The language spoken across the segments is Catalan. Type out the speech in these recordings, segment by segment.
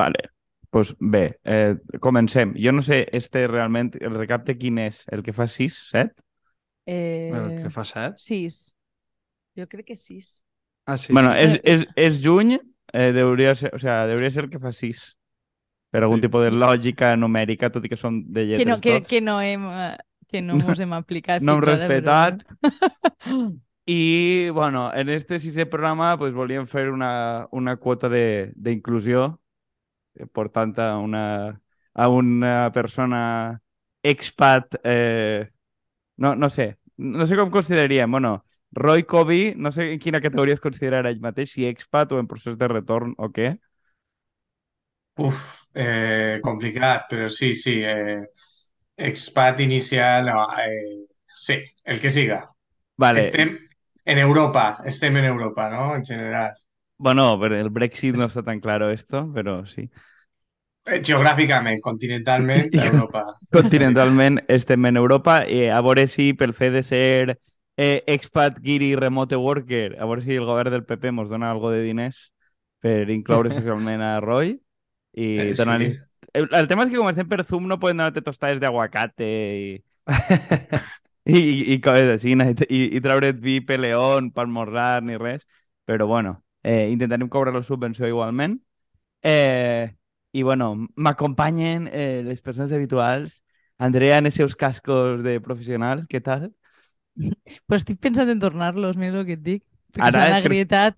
Vale. Pues bé, eh, comencem. Jo no sé, este realment, el recapte quin és? El que fa 6, 7? Eh, El que fa set? Sis. Jo crec que sis. Ah, sí, bueno, sí. és, és, és juny, eh, deuria ser, o sea, deuria ser el que fa 6. Per algun Sí. tipus de lògica numèrica, tot i que són de lletres Que no, que, tots. que no hem, eh, que no mos hem aplicat no hem fins ara, però respetat. bueno. I, bueno, en este sisè programa pues, volíem fer una, una quota de- d'inclusió, eh, portant a una, a una persona expat, eh, no, no sé, no sé com consideraríem, bueno, Roy Covey, no sé en quina categoria es considera ell mateix, si expat o en procés de retorn o què. Uf, eh, complicat, però sí, sí. Eh, expat inicial, no, eh, sí, el que siga. Vale, Estem en Europa, estem en Europa, ¿no? En general. bueno, pero el Brexit no está tan claro esto, pero sí. Eh, Geogràficament, continentalment, a Europa. Continentalment estem en Europa i a veure si pel fet de ser eh, expat guiri remote worker, a veure si el govern del PP ens dona algo de diners per incloure socialment a Roy i Eh, donar-li... sí. El, el tema és que com estem per Zoom no poden donar-te tostades d'aguacate i, i, i, i coses així, i, i treure't vi peleón per morrar ni res, però bueno, eh, intentarem cobrar la subvenció igualment. Eh, I bueno, m'acompanyen eh, les persones habituals. Andrea en els seus cascos de professional, què tal? Però estic pensant en tornar-los, mira el que et dic. Perquè Ara, s'han cre- agrietat.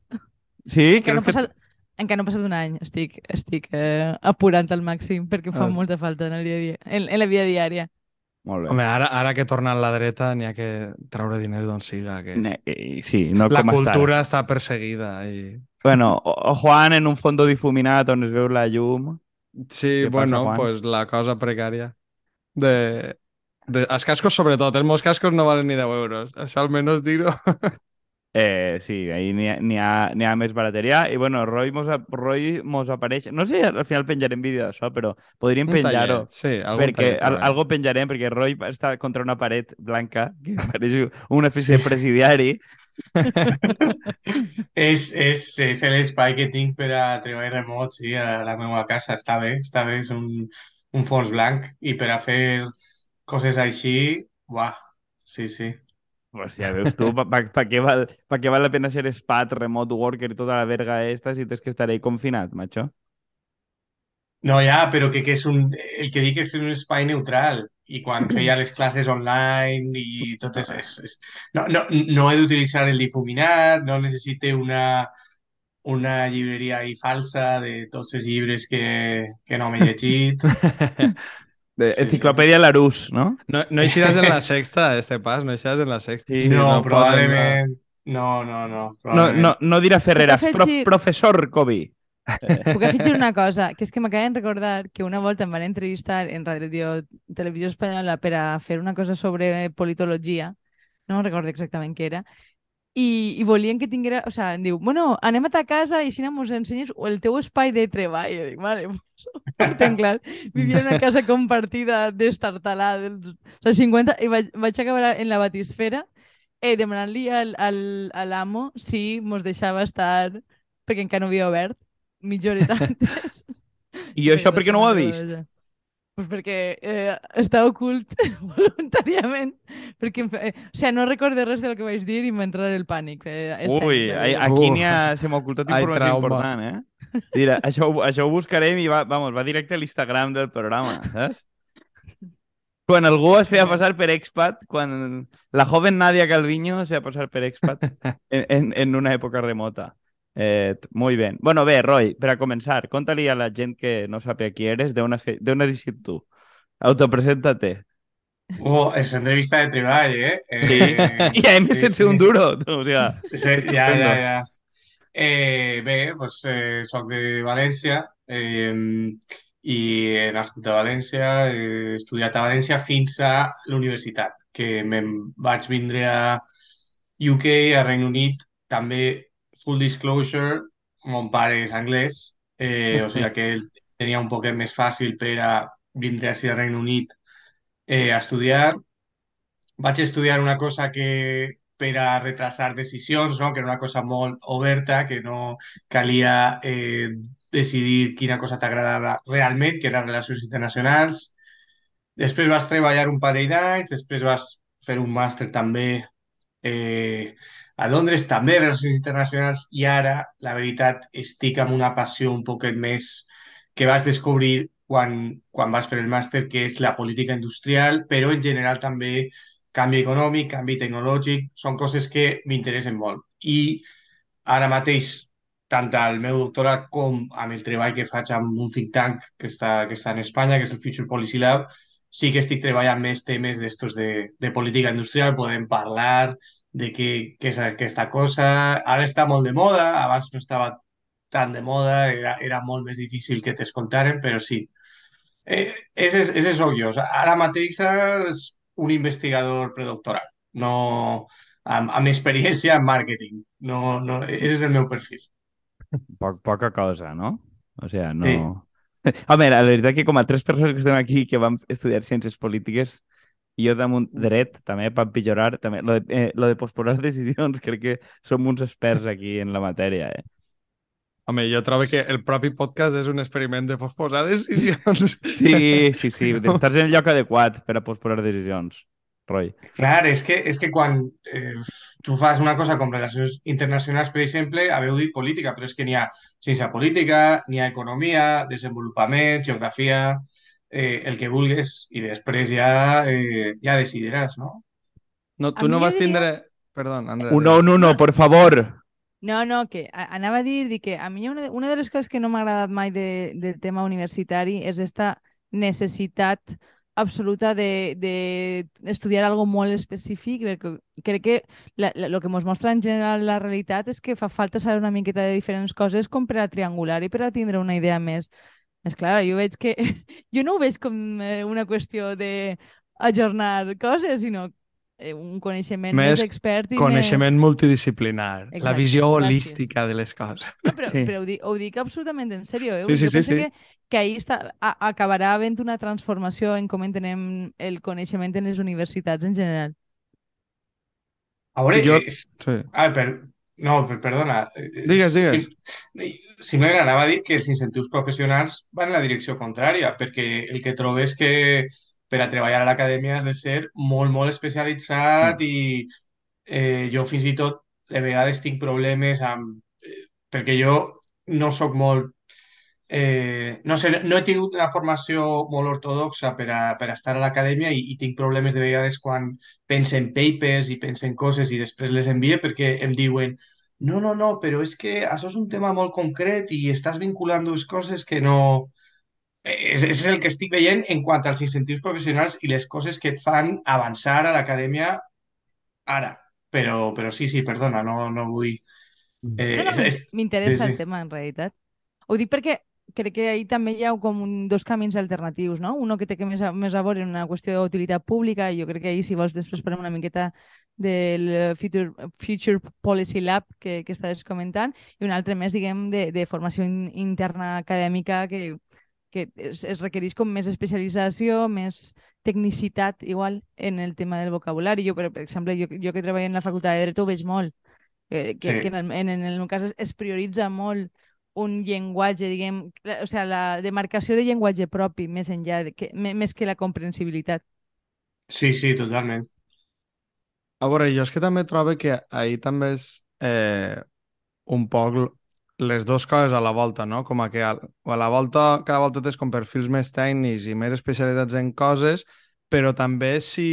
Sí? Encara no, que- passat, encara no ha passat un any. Estic, estic eh, apurant al màxim perquè em fa Ah, molta falta en, el dia a dia, en, en la vida diària. Molt bé. Home, ara, ara que torna a la dreta n'hi ha que treure diners d'on siga. Que... Ne- eh, sí, no La com està. cultura està perseguida. I... Bueno, o, o Juan en un fondo difuminat on es veu la llum. Sí, Què passa, bueno, Juan? pues la cosa precària. De... De... Els cascos, sobretot. Els meus cascos no valen ni 10 euros. Això almenys dir-ho. Eh, sí, ahí n'hi ha, ha, ha més barateria. I bueno, Roy mos, Roy mos apareix... No sé si al final penjarem vídeo d'això, però podríem Un penjar-ho. Sí, algun Perquè tallet, al, algo penjarem, perquè Roy està contra una paret blanca, que pareix una espècie Sí. de presidiari. És, és, és l'espai que tinc per a treball remot, sí, a la meva casa. Està bé, està bé, és un, un fons blanc. I per a fer coses així, uah, sí, sí. Pues ja veus tu, pa, pa, pa, què val, pa què val la pena ser spat, remote worker i tota la verga esta si tens que estar ahí confinat, macho? No, ja, però que, que és un, el que dic és un espai neutral. I quan feia les classes online i tot és... és, és no, no, no he d'utilitzar el difuminat, no necessite una, una llibreria ahí falsa de tots els llibres que, que no m'he llegit. De Sí, sí. Enciclopèdia Larousse, no? No, no eixiràs en la sexta, este pas. No eixiràs en la sexta. Sí, no, posen probablement... No, no, no. No, no, no dirà Ferreras, Puc pro, professor Kobe. Puc afegir una cosa, que és que m'acaben de recordar que una volta em van entrevistar en Radio Televisió Espanyola per a fer una cosa sobre politologia, no recordo exactament què era, i, i volien que tinguera, o sigui, em diu, bueno, anem a ta casa i així mos ensenyes el teu espai de treball. I dic, vale, pues, ho tenc clar. Vivia en una casa compartida d'estartalà dels dels 50 i vaig, vaig acabar en la batisfera eh, demanant-li al, al, a l'amo si mos deixava estar, perquè encara no havia obert, mitja horeta antes. I jo això per què no ho ha vist? Pues perquè eh, està ocult voluntàriament. Perquè, fe- eh, o sigui, no recordo res del que vaig dir i m'ha entrat el pànic. Eh, és Ui, ai- aquí Uh. n'hi ha... Se m'ha ocultat Ai, informació trauma. important, eh? Mira, això, ho- això ho buscarem i va, vamos, va directe a l'Instagram del programa, saps? Quan algú es feia passar per expat, quan la joven Nadia Calviño es feia passar per expat en, en, en una època remota. Eh, muy bien. Bueno, bé, Roy, per a començar, conta-li a la gent que no sap qui eres, d'on has, has eixit tu. Autopreséntate. Oh, és entrevista de treball, eh? Sí. eh I a més sí, sense un sí. duro. O sea, Sí, ja, ja, ja. Eh, bé, doncs, eh, soc de València eh, i he nascut a València, he estudiat a València fins a l'universitat, que me'n vaig vindre a UK, a Regne Unit, també full disclosure, mon pare és anglès, eh, o sigui que ell tenia un poquet més fàcil per a vindre així a Regne Unit eh, a estudiar. Vaig estudiar una cosa que per a retrasar decisions, no? que era una cosa molt oberta, que no calia eh, decidir quina cosa t'agradava realment, que eren relacions internacionals. Després vas treballar un parell d'anys, després vas fer un màster també eh, a Londres, també relacions internacionals, i ara, la veritat, estic amb una passió un poquet més que vas descobrir quan, quan vas fer el màster, que és la política industrial, però en general també canvi econòmic, canvi tecnològic, són coses que m'interessen molt. I ara mateix, tant al meu doctorat com amb el treball que faig amb un think tank que està, que està en Espanya, que és el Future Policy Lab, sí que estic treballant més temes d'estos de, de política industrial, podem parlar de què, què és aquesta cosa. Ara està molt de moda, abans no estava tan de moda, era, era molt més difícil que t'escoltaren, però sí. Eh, ese, ese soc jo. Ara mateix és un investigador predoctoral, no amb, amb experiència en màrqueting. No, no, ese és el meu perfil. Poc, poca cosa, no? O sigui, no... Sí. Home, la veritat que com a tres persones que estem aquí que vam estudiar ciències polítiques, i jo damunt dret, també per empitjorar, també, lo de, eh, lo de posposar decisions, crec que som uns experts aquí en la matèria, eh? Home, jo trobo que el propi podcast és un experiment de posposar decisions. Sí, sí, sí, estàs en el lloc adequat per a posposar decisions, Roy. Clar, és que, és que quan eh, tu fas una cosa com relacions internacionals, per exemple, haveu dit política, però és que n'hi ha ciència política, n'hi ha economia, desenvolupament, geografia, eh, el que vulguis, i després ja, eh, ja decidiràs, no? No, tu no vas diria- tindre... Perdó, Andrés. Un no, un no, por favor. No, no, que anava a dir di que a mi una de, una de les coses que no m'ha agradat mai de, del tema universitari és esta necessitat absoluta de, de estudiar algo molt específic, perquè crec que lo que ens mostra en general la realitat és que fa falta saber una miqueta de diferents coses com per a triangular i per a tindre una idea més, més clara. Jo veig que... Jo no ho veig com eh, una qüestió de ajornar coses, sinó eh, un coneixement més, Més expert i Coneixement més... multidisciplinar, la Exacte, visió gràcies. holística de les coses. No, però, Sí. però ho, dic, ho dic absolutament en sèrio. Eh? Sí, sí, jo sí, penso sí. Que, que ahir està, a, acabarà havent una transformació en com entenem el coneixement en les universitats en general. A veure, Jo- és... Sí. Ah, per... No, per, perdona. Eh, Digues, digues. Sim- Simplement anava a dir que els incentius professionals van en la direcció contrària, perquè el que trobo és que per a treballar a l'acadèmia has de ser molt, molt especialitzat Mm. i eh, jo fins i tot de vegades tinc problemes amb... eh, perquè jo no sóc molt... Eh, no sé, no he tingut una formació molt ortodoxa per a, per a estar a l'acadèmia i, i tinc problemes de vegades quan penso en papers i penso en coses i després les envie perquè em diuen no, no, no, però és que això és un tema molt concret i estàs vinculant dues coses que no... És, és el que estic veient en quant als incentius professionals i les coses que et fan avançar a l'acadèmia ara. Però, però sí, sí, perdona, no, no vull... Eh, No, no, m'interessa sí, sí. el tema, en realitat. Ho dic perquè crec que ahí també hi ha com un, dos camins alternatius, no? Uno que té que més a, més a veure en una qüestió d'utilitat pública, i jo crec que ahir, si vols, després parlem una miqueta del eh, Future, Future Policy Lab que, que estàs comentant, i un altre més, diguem, de, de formació in, interna acadèmica que, que es, es requereix com més especialització, més tecnicitat, igual, en el tema del vocabulari. Jo, per, per exemple, jo, jo que treballo en la facultat de Dret ho veig molt, que, que, Sí. que en, el, en, en el meu cas es, es prioritza molt un llenguatge, diguem, o sigui, la demarcació de llenguatge propi, més enllà, de que, me- més que la comprensibilitat. Sí, sí, totalment. A veure, jo és que també trobo que ahir també és eh, un poc les dues coses a la volta, no? Com a que a, a la volta, cada volta tens com perfils més tècnics i més especialitzats en coses, però també si...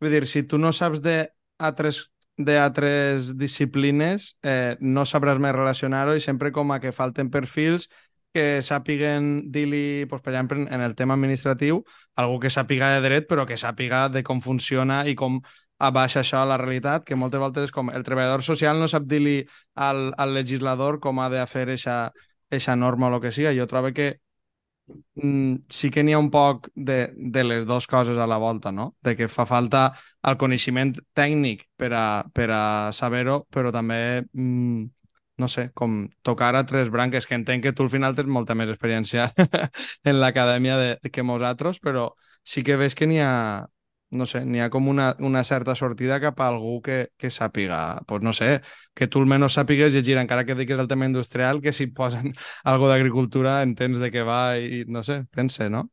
Vull dir, si tu no saps de altres d'altres disciplines, eh, no sabràs més relacionar-ho i sempre com a que falten perfils que sàpiguen dir-li, pues, per exemple, en- el tema administratiu, algú que sàpiga de dret, però que sàpiga de com funciona i com abaixa això a la realitat, que moltes és com el treballador social no sap dir-li al, al legislador com ha de fer eixa norma o el que sigui. Jo trobo que sí que n'hi ha un poc de, de les dues coses a la volta, no? De que fa falta el coneixement tècnic per a, per a saber-ho, però també, mm, no sé, com tocar a tres branques, que entenc que tu al final tens molta més experiència en l'acadèmia que nosaltres, però sí que ves que n'hi ha, no sé, n'hi ha com una, una certa sortida cap a algú que, que sàpiga, pues no sé, que tu almenys sàpigues llegir, encara que diques el tema industrial, que si posen algo d'agricultura entens de què va i, no sé, pense, no?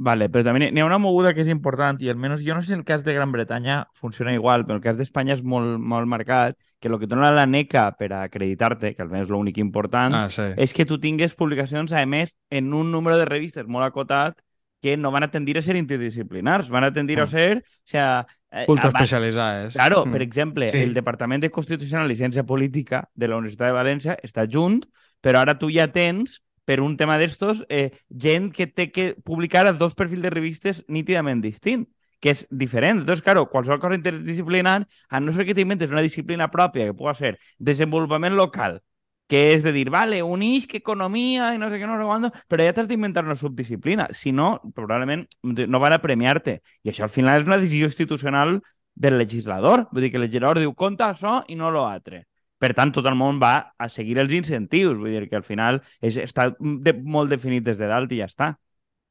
Vale, però també n'hi ha una moguda que és important i almenys jo no sé si el cas de Gran Bretanya funciona igual, però el cas d'Espanya és molt, molt marcat, que el que dona la NECA per acreditar-te, que almenys l'únic important, Ah, sí. és que tu tingues publicacions, a més, en un número de revistes molt acotat que no van a tendir a ser interdisciplinars, van a tendir a Mm. ser... O sea, eh, Ultra abans- especialitzades. Claro, Mm. per exemple, Sí. el Departament de Constitucional i Ciència Política de la Universitat de València està junt, però ara tu ja tens, per un tema d'estos, eh, gent que té que publicar a dos perfils de revistes nítidament distints, que és diferent. Entonces, claro, qualsevol cosa interdisciplinar, a no ser que t'inventes una disciplina pròpia, que pugui ser desenvolupament local, que és de dir, vale, unix que economia i no sé què, no sé quant, però ja t'has d'inventar una subdisciplina. Si no, probablement no van a premiar-te. I això al final és una decisió institucional del legislador. Vull dir que el legislador diu, compta això i no lo altre. Per tant, tot el món va a seguir els incentius. Vull dir que al final és, està de, molt definit des de dalt i ja està.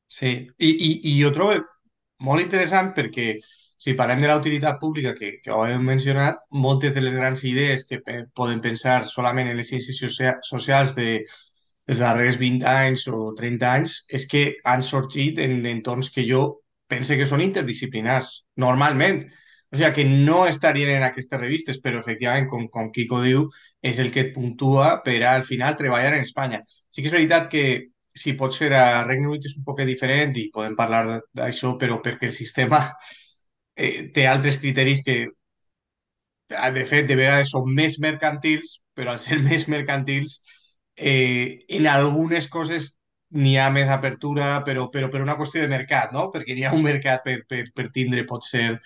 Sí, i, i, i jo trobo molt interessant perquè si parlem de la utilitat pública, que, que ho hem mencionat, moltes de les grans idees que pe poden pensar solament en les ciències socia socials de, dels darrers 20 anys o 30 anys és que han sorgit en entorns que jo pense que són interdisciplinars, normalment. O sigui, que no estarien en aquestes revistes, però efectivament, com, com Kiko diu, és el que et puntua per al final treballar en Espanya. Sí que és veritat que si pot ser a Regne Unit és un poc diferent i podem parlar d'això, però perquè el sistema eh, té altres criteris que, de fet, de vegades són més mercantils, però al ser més mercantils, eh, en algunes coses n'hi ha més apertura, però, però per una qüestió de mercat, no? Perquè n'hi ha un mercat per, per, per tindre, pot ser,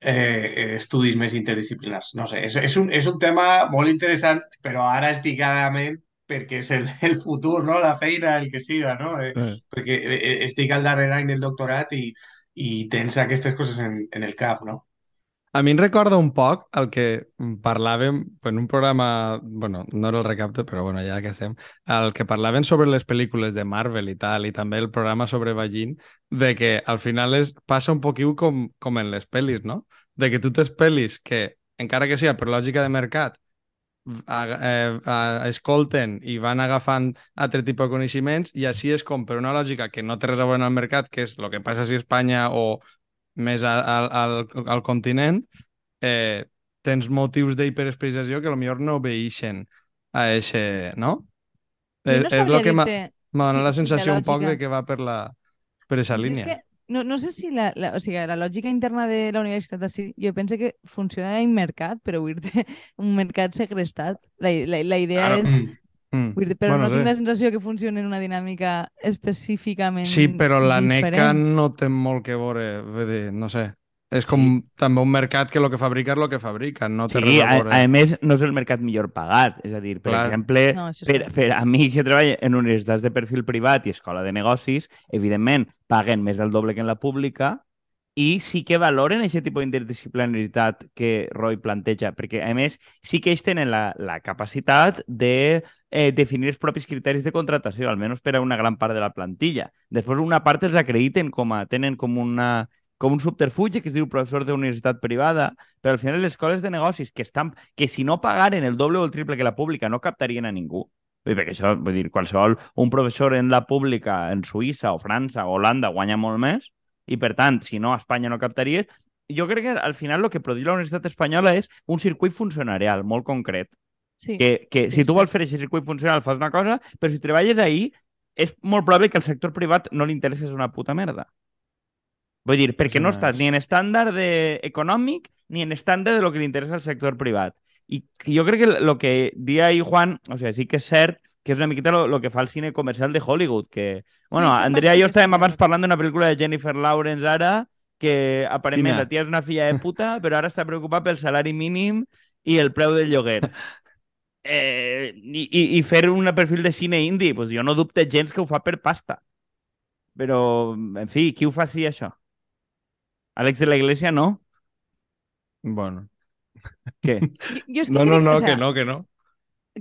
eh, estudis més interdisciplinars. No sé, és, és, un, és un tema molt interessant, però ara alticadament perquè és el, el futur, no? La feina, el que siga, no? Eh, Eh. perquè eh, estic al darrer any del doctorat i, i tens aquestes coses en, en el cap, no? A mi em recorda un poc el que parlàvem en un programa, bueno, no era el recapte, però bueno, ja que estem, el que parlaven sobre les pel·lícules de Marvel i tal, i també el programa sobre Vallín, de que al final es, passa un poquiu com, com en les pel·lis, no? De que tu tens pel·lis que, encara que sigui per lògica de mercat, a, eh, a, escolten i van agafant altre tipus de coneixements i així és com per una lògica que no té res a veure amb el mercat, que és el que passa si Espanya o més a, a, al, al continent, eh, tens motius d'hiperespecialització que potser no obeixen a eixe, no? Jo És, no és sabria el que m'ha si- donat la sensació un poc de que va per, la, per esa Jo línia. És que no, no sé si la, la, o sigui, la lògica interna de la universitat així, jo penso que funciona en mercat, però vull dir un mercat segrestat. La, la, la idea Claro. és... Mm. Mm. Dir, però Bueno, no tinc sí. la sensació que funcioni en una dinàmica específicament Sí, però la NECA diferent. no té molt que veure, vull dir, no sé. És com també un mercat que el que fabrica és el que fabrica, no té Sí, res a a, veure. a més, no és el mercat millor pagat. És a dir, per Clar. exemple, No, això per, sí. per a mi que treballo en universitats de perfil privat i escola de negocis, evidentment, paguen més del doble que en la pública i sí que valoren aquest tipus d'interdisciplinaritat que Roy planteja, perquè, a més, sí que ells tenen la, la capacitat de eh, definir els propis criteris de contratació, almenys per a una gran part de la plantilla. Després, una part els acrediten com a, tenen com una com un subterfugi que es diu professor de universitat privada, però al final les escoles de negocis que, estan, que si no pagaren el doble o el triple que la pública no captarien a ningú. Vull dir, perquè això, vull dir, qualsevol, un professor en la pública en Suïssa o França o Holanda guanya molt més i, per tant, si no, a Espanya no captaries. Jo crec que al final el que produeix la Universitat Espanyola és un circuit funcionarial molt concret. Sí. Que, que Sí, si tu sí. vols fer aquest circuit funcional fas una cosa, però si treballes ahí és molt probable que al sector privat no li interesses una puta merda. Vull dir, perquè Sí, no més. estàs ni en estàndard de... econòmic ni en estàndard de lo que li interessa al sector privat. I jo crec que el que dia ahí Juan, o sigui, sí que és cert que és una miqueta lo, lo que fa el cine comercial de Hollywood, que, bueno, sí, en Andrea i sí jo estàvem sí, abans parlant d'una pel·lícula de Jennifer Lawrence ara, que aparentment Quina? la tia és una filla de puta, però ara està preocupat pel salari mínim i el preu del lloguer. Eh, i, i, I fer un perfil de cine indie, pues jo no dubte gens que ho fa per pasta. Però, en fi, qui ho fa sí, això? Àlex de la Iglesia, no? Bueno. Què? Jo, jo és que No, no, crec, no, o sea, que no, que no.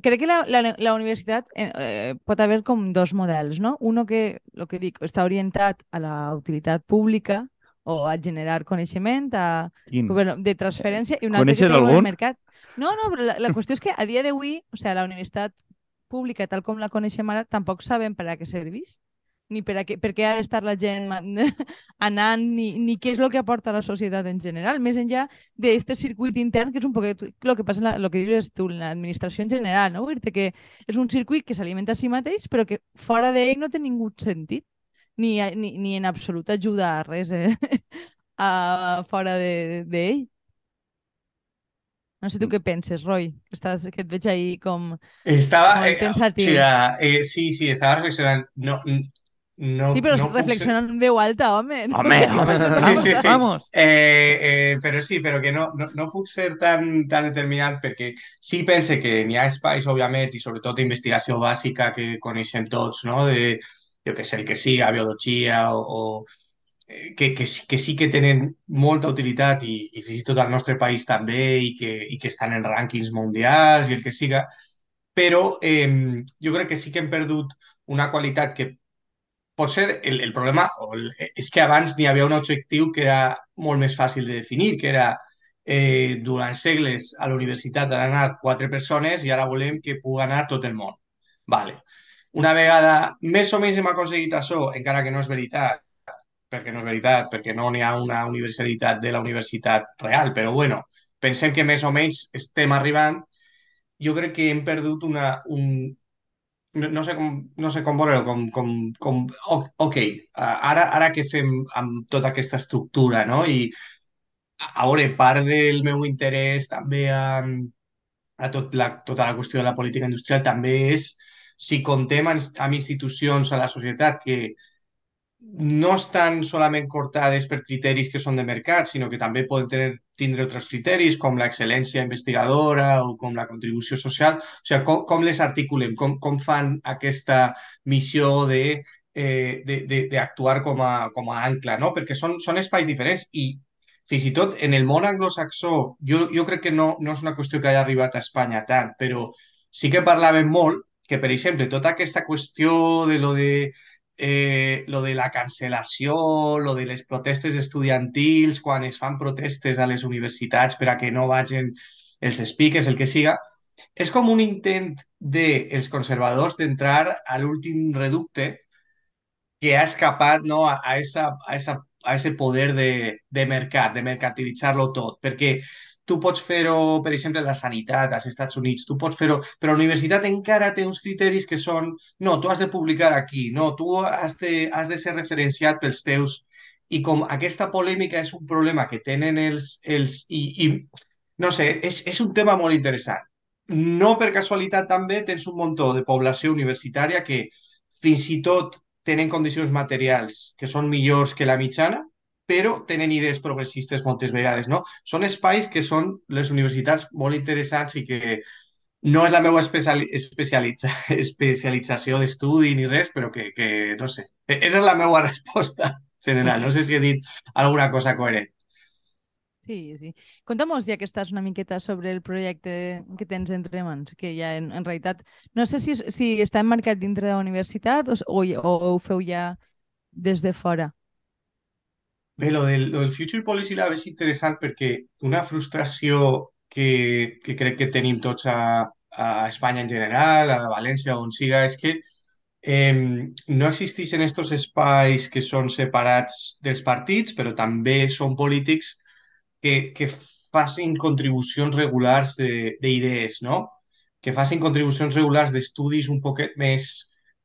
crec que la, la, la universitat eh, eh, pot haver com dos models, no? Uno que, lo que dic, està orientat a la utilitat pública, o a generar coneixement, a, Quin? bueno, de transferència, i un altre que al algun? mercat. No, no, però la, la qüestió és que a dia d'avui, o sigui, la universitat pública, tal com la coneixem ara, tampoc sabem per a què serveix, ni per, a què, per què ha d'estar la gent anant, ni, ni què és el que aporta a la societat en general, més enllà d'aquest circuit intern, que és un poquet el que passa, el que dius tu, en l'administració en general, no? Vull dir que és un circuit que s'alimenta a si mateix, però que fora d'ell no té ningú sentit, ni, ni, ni en absolut ajuda a res eh? a, fora de- d'ell. No sé tu què penses, Roy, que, estàs, que et veig ahí com... Estaba, Molt eh, o sea, eh, sí, sí, estaba reflexionando. No, no, Sí, però no reflexionant en veu alta, home. no? Home, home, Sí, vamos, sí, sí. vamos. Eh, eh, però sí, però que no, no, no puc ser tan, tan determinant perquè sí pense que n'hi ha espais, òbviament, i sobretot d'investigació bàsica que coneixem tots, no? De, jo que sé, el que siga, biologia o, o eh, que, que, sí- que sí que tenen molta utilitat i, i fins i tot al nostre país també i que, i que estan en rànquings mundials i el que siga, però eh, jo crec que sí que hem perdut una qualitat que pot ser el, el problema o el, és que abans n'hi havia un objectiu que era molt més fàcil de definir, que era eh, durant segles a la universitat han anat quatre persones i ara volem que pugui anar tot el món. Vale. Una vegada més o menys hem aconseguit això, encara que no és veritat, perquè no és veritat, perquè no n'hi ha una universalitat de la universitat real, però bueno, pensem que més o menys estem arribant, jo crec que hem perdut una, un, no, no sé com, no sé com veure-ho, com, com, com, ok, ara, ara què fem amb tota aquesta estructura, no? I a veure, part del meu interès també a, a tot la, tota la qüestió de la política industrial també és si contem amb institucions a la societat que no estan solament cortades per criteris que són de mercat, sinó que també poden tenir, tindre altres criteris com l'excel·lència investigadora o com la contribució social. O sigui, com, com les articulem, com, com fan aquesta missió de eh, d'actuar com, a, com a ancla, no? Perquè són, són espais diferents i fins i tot en el món anglosaxó, jo, jo crec que no, no és una qüestió que hagi arribat a Espanya tant, però sí que parlàvem molt que, per exemple, tota aquesta qüestió de lo de eh, lo de la cancel·lació, lo de les protestes estudiantils, quan es fan protestes a les universitats per a que no vagin els speakers, el que siga, és com un intent dels conservadors d'entrar a l'últim reducte que ha escapat no, a, a, esa, a, esa, a ese poder de, de mercat, de mercantilitzar-lo tot, perquè tu pots fer-ho, per exemple, la sanitat als Estats Units, tu pots fer-ho, però la universitat encara té uns criteris que són, no, tu has de publicar aquí, no, tu has de, has de ser referenciat pels teus... I com aquesta polèmica és un problema que tenen els... els i, i no sé, és, és un tema molt interessant. No per casualitat també tens un muntó de població universitària que fins i tot tenen condicions materials que són millors que la mitjana, però tenen idees progressistes moltes vegades, no? Són espais que són les universitats molt interessants i que no és la meva especiali especialitza especialització d'estudi ni res, però que, que no sé. Esa és la meva resposta general. No sé si he dit alguna cosa coherent. Sí, sí. Conta'm-nos, ja que estàs una miqueta sobre el projecte que tens entre mans, que ja en, en realitat no sé si, si està emmarcat dintre de la universitat o, o, o ho feu ja des de fora. Bé, lo del, lo del Future Policy Lab és interessant perquè una frustració que, que crec que tenim tots a, a Espanya en general, a València, on siga, és que eh, no existeixen estos espais que són separats dels partits, però també són polítics que, que facin contribucions regulars de- d'idees, no? Que facin contribucions regulars d'estudis un poquet més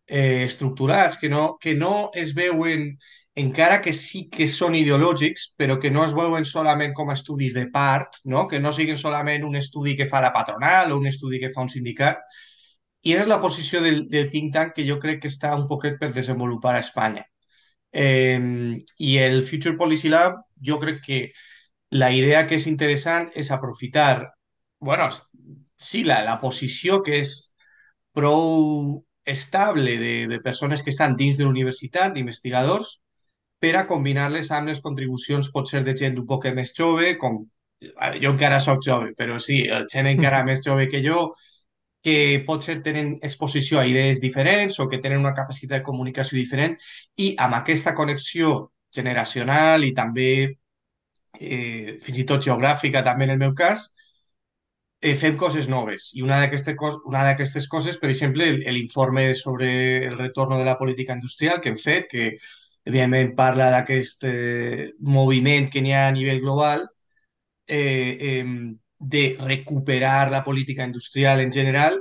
eh, estructurats, que no, que no es veuen, encara que sí que són ideològics, però que no es veuen solament com a estudis de part, no? Que no siguin solament un estudi que fa la patronal o un estudi que fa un sindicat. I aquesta és la posició del, del think tank que jo crec que està un poquet per desenvolupar a Espanya. Eh, I el Future Policy Lab, jo crec que la idea que és interessant és aprofitar, bueno, sí, la, la posició que és prou estable de, de persones que estan dins de la universitat, d'investigadors, per a combinar-les amb les contribucions potser de gent un poc més jove, com jo encara sóc jove, però sí, gent encara més jove que jo, que potser tenen exposició a idees diferents o que tenen una capacitat de comunicació diferent i amb aquesta connexió generacional i també eh, fins i tot geogràfica, també en el meu cas, eh, fem coses noves. I una d'aquestes coses, per exemple, l'informe sobre el retorn de la política industrial que hem fet, que evidentment parla d'aquest eh, moviment que n'hi ha a nivell global, eh, eh, de recuperar la política industrial en general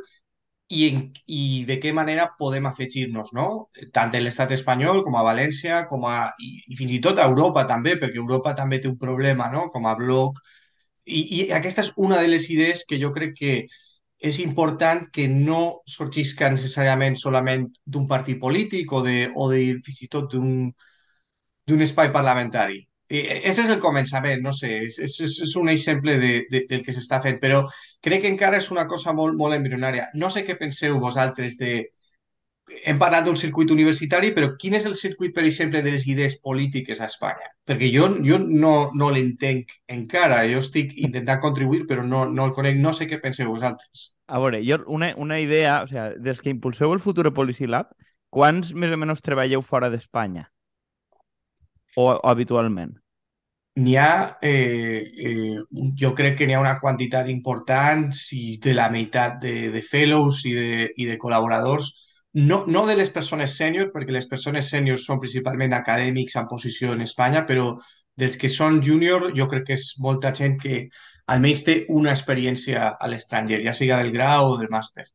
i, en, i de què manera podem afegir-nos, no? Tant en l'estat espanyol com a València, com a, i, i fins i tot a Europa també, perquè Europa també té un problema, no? Com a bloc. I, I aquesta és una de les idees que jo crec que és important que no sorgisca necessàriament solament d'un partit polític o, de, o de, fins i tot d'un espai parlamentari. Este és el començament, no sé, és, és, és un exemple de, de, del que s'està fent, però crec que encara és una cosa molt, molt embrionària. No sé què penseu vosaltres de... Hem parlat d'un circuit universitari, però quin és el circuit, per exemple, de les idees polítiques a Espanya? Perquè jo, jo no, no l'entenc encara, jo estic intentant contribuir, però no, no el conec, no sé què penseu vosaltres. A veure, jo una, una idea, o sea, des que impulseu el Futuro Policy Lab, quants més o menys treballeu fora d'Espanya? o, o habitualment? N'hi ha, eh, eh, jo crec que n'hi ha una quantitat important, si de la meitat de, de fellows i de, i de col·laboradors, no, no de les persones sènior, perquè les persones sènior són principalment acadèmics en posició en Espanya, però dels que són júnior, jo crec que és molta gent que almenys té una experiència a l'estranger, ja siga del grau o del màster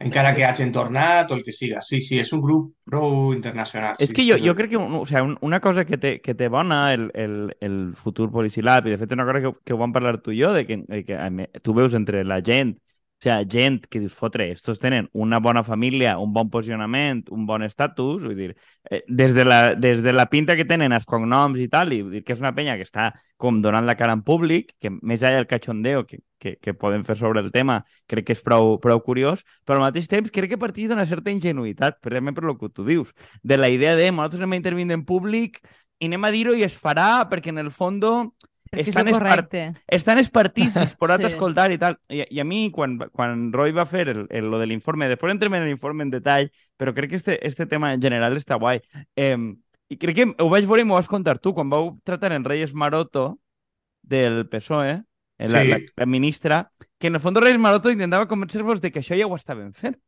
encara que hagin tornat o el que siga. Sí, sí, és un grup prou internacional. És sí, que jo, jo crec que o sea, una cosa que té, que té bona el, el, el futur Policilab, i de fet una cosa que, que ho vam parlar tu i jo, de que, de que tu veus entre la gent o sigui, gent que dius, fotre, estos tenen una bona família, un bon posicionament, un bon estatus, vull dir, eh, des, de la, des de la pinta que tenen els cognoms i tal, i vull dir que és una penya que està com donant la cara en públic, que més allà del cachondeo que, que, que podem fer sobre el tema, crec que és prou, prou curiós, però al mateix temps crec que parteix d'una certa ingenuïtat, precisament per el que tu dius, de la idea de nosaltres anem a intervenir en públic i anem a dir-ho i es farà perquè en el fons estan, espart estan els partits disposats sí. a escoltar i tal. I, I a mi, quan, quan Roy va fer el, el, lo de l'informe, després entrem en l'informe en detall, però crec que este, este tema en general està guai. Eh, I crec que ho vaig veure i m'ho vas contar tu, quan vau tratar en Reyes Maroto del PSOE, la, sí. la, la ministra, que en el fons Reyes Maroto intentava convencer-vos de que això ja ho estaven fent.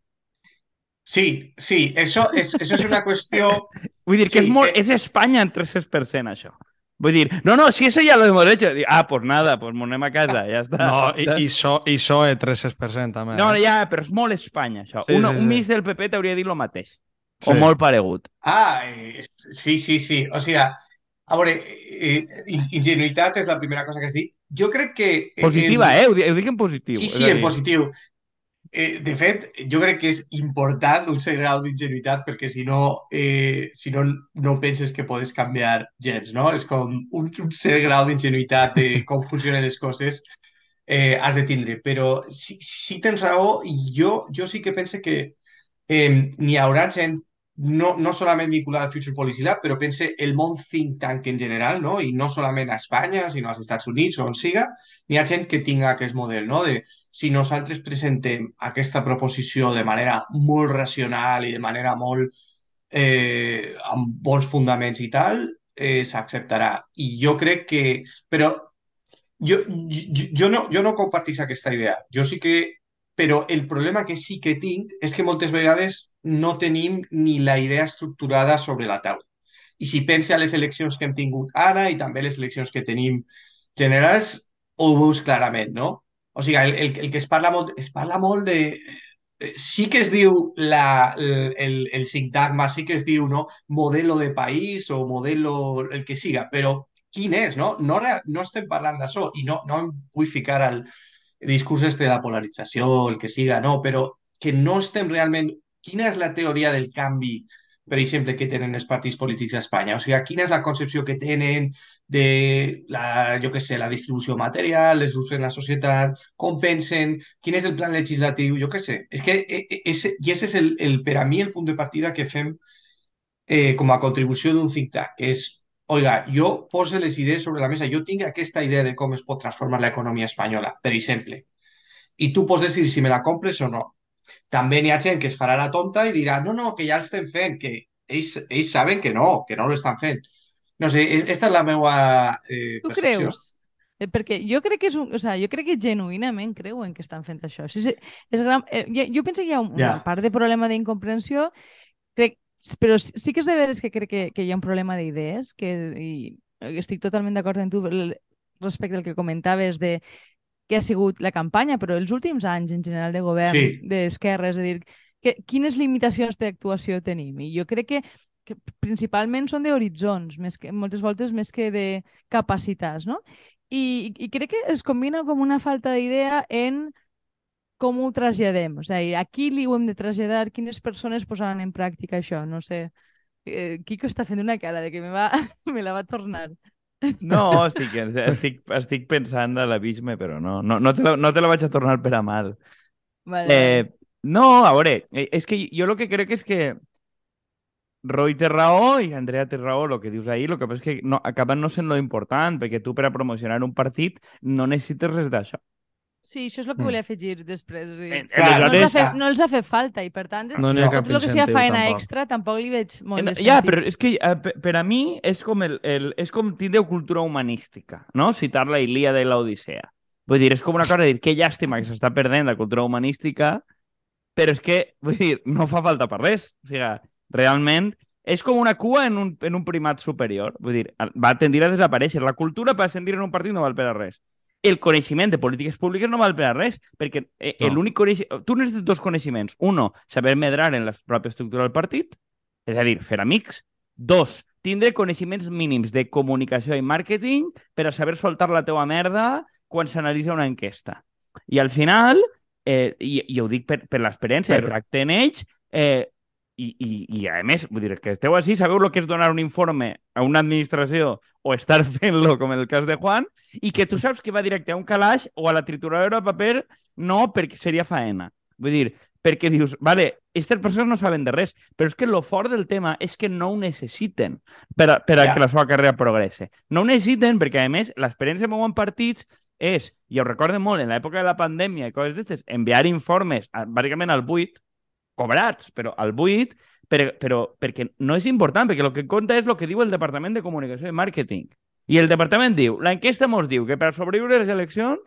Sí, sí, això és, això és una qüestió... Vull dir que sí, és, molt, eh... és Espanya en 300%, això. Vull dir, no, no, si eso ya lo hemos hecho. Ah, pues nada, pues monem a casa, ja està. No, i, i, so, i PSOE 300% també. No, ja, però és molt Espanya, això. Sí, un, sí, sí. un ministre del PP t'hauria dit el mateix. Sí. O molt paregut. Ah, eh, sí, sí, sí. O sigui, a veure, eh, ingenuïtat és la primera cosa que has dit. Jo crec que... Positiva, eh? Ho, ho dic en positiu. Sí, sí, en positiu. Eh, de fet, jo crec que és important un cert grau d'ingenuïtat perquè si no, eh, si no, no penses que podes canviar gens, no? És com un, un cert grau d'ingenuïtat de com funcionen les coses eh, has de tindre. Però si, si tens raó, jo, jo sí que pense que eh, n'hi haurà gent no, no solament vinculada al Future Policy Lab, però pense el món think tank en general, no? i no solament a Espanya, sinó als Estats Units o on siga, n'hi ha gent que tinga aquest model, no? de si nosaltres presentem aquesta proposició de manera molt racional i de manera molt eh, amb bons fundaments i tal, eh, s'acceptarà. I jo crec que... Però jo, jo, no, jo no compartís aquesta idea. Jo sí que però el problema que sí que tinc és que moltes vegades no tenim ni la idea estructurada sobre la taula. I si pense a les eleccions que hem tingut ara i també les eleccions que tenim generals, ho veus clarament, no? O sigui, el, el, el que es parla molt, es parla molt de... Eh, sí que es diu la, el, el sintagma, sí que es diu no? modelo de país o modelo el que siga, però quin és, no? No, no estem parlant d'això i no, no em vull ficar al, discursos de la polarització, el que siga, no, però que no estem realment... Quina és la teoria del canvi, per exemple, que tenen els partits polítics a Espanya? O sigui, quina és la concepció que tenen de la, jo què sé, la distribució material, les usos en la societat, com pensen, quin és el plan legislatiu, jo què sé. És que e, e, ese, i ese és el, el, per a mi el punt de partida que fem eh, com a contribució d'un think tank, que és oiga, jo poso les idees sobre la mesa, jo tinc aquesta idea de com es pot transformar l'economia espanyola, per exemple, i tu pots decidir si me la compres o no. També n'hi ha gent que es farà la tonta i dirà, no, no, que ja l'estem fent, que ells, ells saben que no, que no l'estan fent. No sé, és, esta és la meva eh, Tu percepció. creus? Eh, Perquè jo crec que és un, o sea, jo crec que genuïnament creuen que estan fent això. Sí, sí, és gran, eh, jo, jo penso que hi ha un- una Ja. part de problema d'incomprensió, però sí sí que és de veres que crec que, que hi ha un problema d'idees, que i estic totalment d'acord amb tu respecte al que comentaves de què ha sigut la campanya, però els últims anys en general de govern Sí. d'esquerra, és a dir, que, quines limitacions d'actuació tenim? I jo crec que, que principalment són d'horitzons, més que, moltes voltes més que de capacitats, no? I, I crec que es combina com una falta d'idea en com ho traslladem. O sigui, a qui li ho hem de traslladar, quines persones posaran en pràctica això, no sé. Eh, Quico està fent una cara de que me, va, me la va tornar. No, estic, estic, estic pensant de l'abisme, però no, no, no, te la, no te la vaig a tornar per a mal. Vale, Eh, no, a veure, eh, és que jo el que crec és que Roy té raó i Andrea té raó, el que dius ahir, el que passa és que no, acaben no sent lo important, perquè tu per a promocionar un partit no necessites res d'això. Sí, això és el que Mm. volia afegir després. O sigui, Eh, Clar, no, els fet, no els ha fet falta i, per tant, No No. tot el que sigui faena tampoc. extra tampoc li veig molt de Eh, sentit. Ja, però és que eh, per, per a mi és com, el, el, és com tindre cultura humanística, no? Citar la Ilíada i l'Odissea. Vull dir, és com una cosa de dir, que llàstima que s'està perdent la cultura humanística, però és que, vull dir, no fa falta per res. O sigui, realment és com una cua en un, en un primat superior. Vull dir, va tendir a desaparèixer. La cultura per ascendir en un partit no val per a res. El coneixement de polítiques públiques no val per a res, perquè eh, No. l'únic coneixement... Tu necessites dos coneixements. Uno, saber medrar en la pròpia estructura del partit, és a dir, fer amics. Dos, tindre coneixements mínims de comunicació i màrqueting per a saber soltar la teua merda quan s'analitza una enquesta. I al final, eh, i, i ho dic per, per l'experiència Per- de tracte en ells, eh, i, i, i a més, vull dir, que esteu així, sabeu el que és donar un informe a una administració o estar fent-lo, com en el cas de Juan, i que tu saps que va directe a un calaix o a la trituradora de paper, no perquè seria faena. Vull dir, perquè dius, vale, aquestes persones no saben de res, però és que lo fort del tema és que no ho necessiten per a, per a Ja. que la seva carrera progresse. No ho necessiten perquè, a més, l'experiència de en partits és, i ho recorde molt, en l'època de la pandèmia i coses d'aquestes, enviar informes, bàsicament al buit, cobrats, però al buit, però, però perquè no és important, perquè el que compta és el que diu el Departament de Comunicació i Màrqueting. I el departament diu, l'enquesta mos diu que per sobreviure les eleccions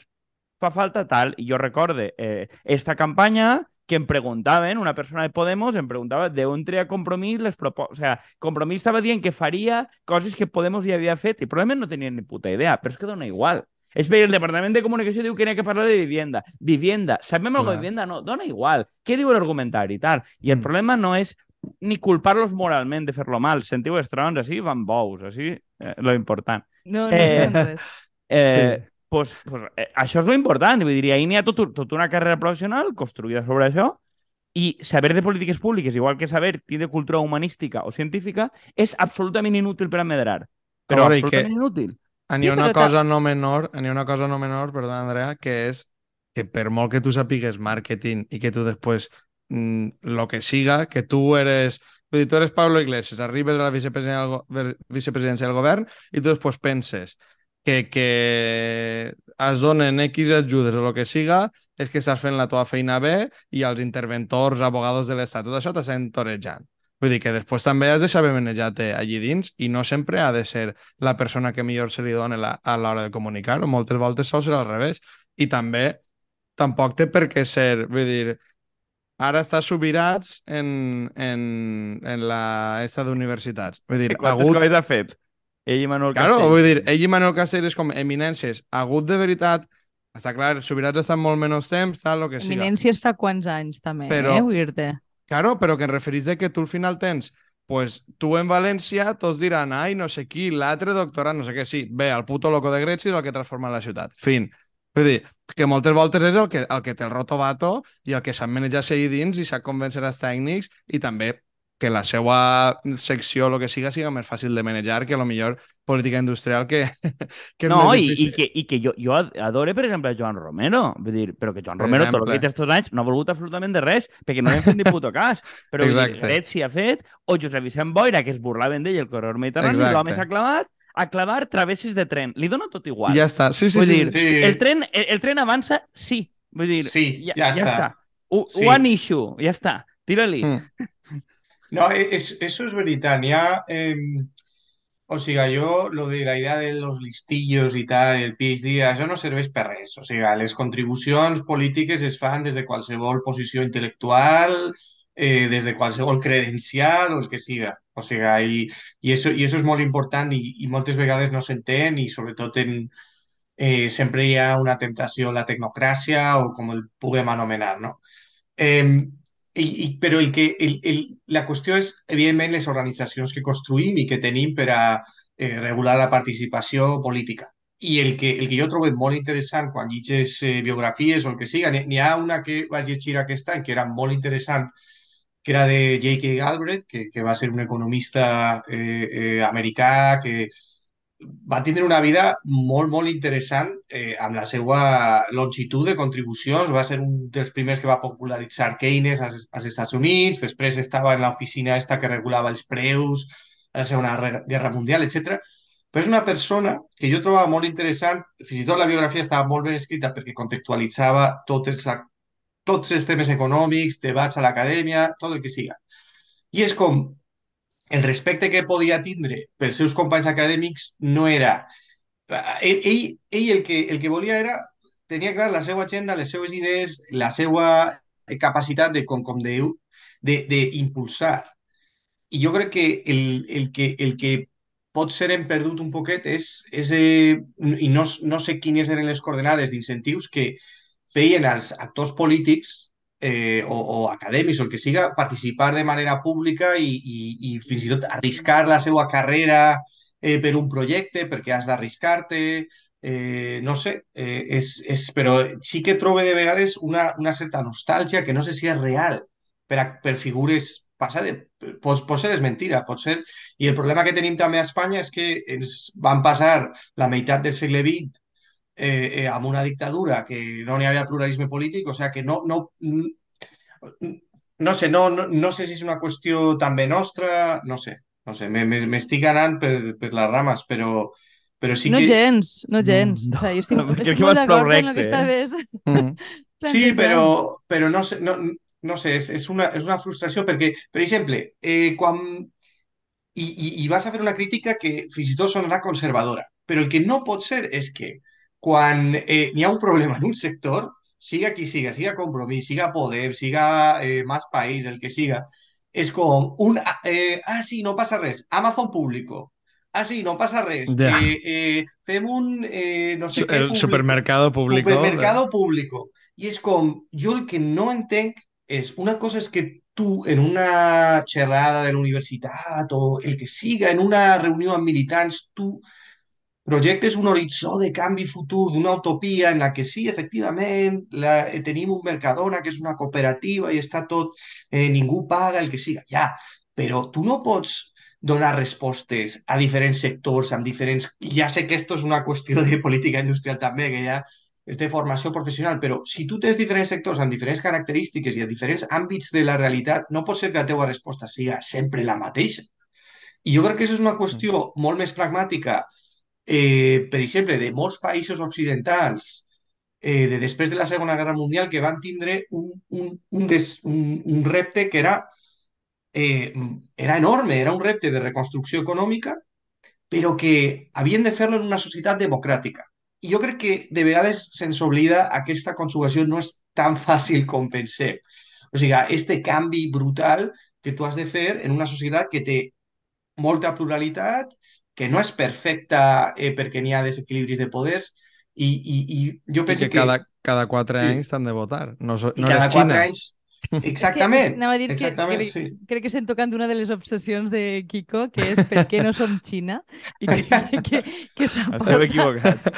fa falta tal, i jo recorde eh, esta campanya que em preguntaven, una persona de Podemos em preguntava d'on treia Compromís les propostes. O sea, Compromís estava dient que faria coses que Podemos ja havia fet i probablement no tenien ni puta idea, però és que dona igual. És perquè el Departament de Comunicació diu que n'hi ha que parlar de vivienda. Vivienda. Sabem alguna de vivienda? No, dona igual. Què diu l'argumentari i tal? I el Mm. problema no és ni culpar-los moralment de fer-lo mal. Sentiu els trons, així van bous, així, eh, lo important. No, no Eh, res. Eh, Sí. pues, pues, eh, això és lo important. Vull dir, ahir n'hi ha tot, tot una carrera professional construïda sobre això i saber de polítiques públiques, igual que saber tindre cultura humanística o científica, és absolutament inútil per a medrar. Però i absolutament que- inútil. N'hi Sí, ha una cosa no menor, n'hi ha una cosa no menor, perdona, Andrea, que és que per molt que tu sapigues màrqueting i que tu després mm, lo que siga, que tu eres... Vull dir, tu eres Pablo Iglesias, arribes a la vicepresidència vicepresidència del govern i tu després penses que, que es donen X ajudes o el que siga és que estàs fent la teva feina bé i els interventors, abogados de l'Estat, tot això t'estan torejant. Vull dir que després també has de saber manejar-te allí dins i no sempre ha de ser la persona que millor se li dona la, a l'hora de comunicar, o moltes voltes sol ser al revés. I també tampoc té per què ser, vull dir, ara està subirats en, en, en la esta d'universitats. Vull dir, I quantes hagut... coses ha fet? Ell i Manuel Claro, Castell. vull dir, ell i Manuel Castells com eminències. Hagut de veritat, està clar, subirats estan molt menys temps, tal, el que siga. Eminències fa quants anys, també, Però- eh, vull dir-te. Claro, però que en referís de que tu al final tens pues tu en València tots diran ai, no sé qui, l'altre doctorat, no sé què, sí, bé, el puto loco de Grècia és el que transforma la ciutat. Fin. Vull dir, que moltes voltes és el que, el que té el rotovato i el que sap manejar-se dins i sap convèncer els tècnics i també que la seva secció, el que siga, siga més fàcil de manejar que a lo millor política industrial que, que No, i, i que, i que jo, jo adore, per exemple, Joan Romero. Vull dir, però que Joan Per Romero, tot el exemple. que estos anys, no ha volgut absolutament de res, perquè no han fet ni puto cas. Però. Gret s'hi ha fet, o Josep Vicent Boira, que es burlaven d'ell el corredor mediterrani, l'home s'ha clavat a clavar travesses de tren. Li dona tot igual. Ja està. Sí, sí, Vull sí. dir, Sí. El tren, el, el tren avança, sí. Vull dir, Sí, ja, ja ja està. està. U, Sí. One issue, ja està. Tira-li. Mm. No, és, això és veritat. O sigui, jo, lo de la idea de los listillos i tal, el PhD, això no serveix per res. O sigui, les contribucions polítiques es fan des de qualsevol posició intel·lectual, eh, des de qualsevol credencial o el que siga. O sigui, i, i, eso, i eso és molt important i, i moltes vegades no s'entén i sobretot en, eh, sempre hi ha una temptació a la tecnocràcia o com el puguem anomenar, no? Eh, i, i, però el que, el, el, la qüestió és, evidentment, les organitzacions que construïm i que tenim per a eh, regular la participació política. I el que, el que jo trobo molt interessant quan llitges eh, biografies o el que siga, n'hi ha una que vaig llegir aquest any que era molt interessant, que era de J.K. Galbraith, que, que va ser un economista eh, eh, americà que va tindre una vida molt, molt interessant eh, amb la seva longitud de contribucions. Va ser un dels primers que va popularitzar Keynes als, als Estats Units, després estava en l'oficina esta que regulava els preus a la Segona Guerra Mundial, etc. Però és una persona que jo trobava molt interessant, fins i tot la biografia estava molt ben escrita perquè contextualitzava tots els, tots els temes econòmics, debats a l'acadèmia, tot el que siga. I és com, el respecte que podia tindre pels seus companys acadèmics no era... Ell, ell, ell el, que, el que volia era... Tenia clar la seva agenda, les seves idees, la seva capacitat de, com, com dèieu, d'impulsar. I jo crec que el, el, que el que pot ser hem perdut un poquet és, és eh, i no, no sé quines eren les coordenades d'incentius que feien als actors polítics eh, o, o acadèmics o el que siga, participar de manera pública i, i, i fins i tot arriscar la seva carrera eh, per un projecte perquè has d'arriscar-te, eh, no sé, eh, és, és, però sí que trobo de vegades una, una certa nostàlgia que no sé si és real per, a, per figures passades. Pot, pot ser és mentira, pot ser... I el problema que tenim també a Espanya és que ens van passar la meitat del segle XX eh, eh, amb una dictadura que no n'hi havia pluralisme polític, o sigui que no, no, no sé, no, no, no sé si és una qüestió també nostra, no sé, no sé, m'estic anant per, per les rames, però, però sí no que... gens, no gens. No, o sigui, jo estic, no, estic molt d'acord amb el que recte, estaves Mm. Sí, però, però no sé, no, no sé és, és, una, és una frustració perquè, per exemple, eh, quan... I, i, I vas a fer una crítica que fins i tot sonarà conservadora, però el que no pot ser és que quan eh, n'hi ha un problema en un sector, siga qui siga, siga Compromís, siga Podem, siga eh, Más País, el que siga, és com un... Eh, ah, sí, no passa res, Amazon Público. Ah, sí, no passa res. Ja. Eh, eh, fem un... Eh, no sé Su- què El público. supermercado público. Supermercado público. I és com, jo el que no entenc és, una cosa és que tu en una xerrada de la universitat o el que siga, en una reunió amb militants, tu projectes un horitzó de canvi futur, d'una utopia en la que sí, efectivament, la, eh, tenim un Mercadona que és una cooperativa i està tot, eh, ningú paga, el que siga, ja, però tu no pots donar respostes a diferents sectors, amb diferents... Ja sé que esto és una qüestió de política industrial també, que ja és de formació professional, però si tu tens diferents sectors amb diferents característiques i a diferents àmbits de la realitat, no pot ser que la teva resposta siga sempre la mateixa. I jo crec que això és una qüestió molt més pragmàtica, eh, per exemple, de molts països occidentals eh, de després de la Segona Guerra Mundial que van tindre un, un, un, des, un, un repte que era, eh, era enorme, era un repte de reconstrucció econòmica, però que havien de fer-lo en una societat democràtica. I jo crec que de vegades se'ns oblida aquesta conjugació no és tan fàcil com pensem. O sigui, este canvi brutal que tu has de fer en una societat que té molta pluralitat, que no és perfecta eh, perquè n'hi ha desequilibris de poders, i, i, i jo I penso que cada, cada quatre anys t'han de votar. No, so, no cada eres Xina. anys... Exactament, Anava a dir que, exactament, que, sí. crec que estem tocant una de les obsessions de Kiko, que és per què no som Xina, i que, que, que, que Esteu equivocats.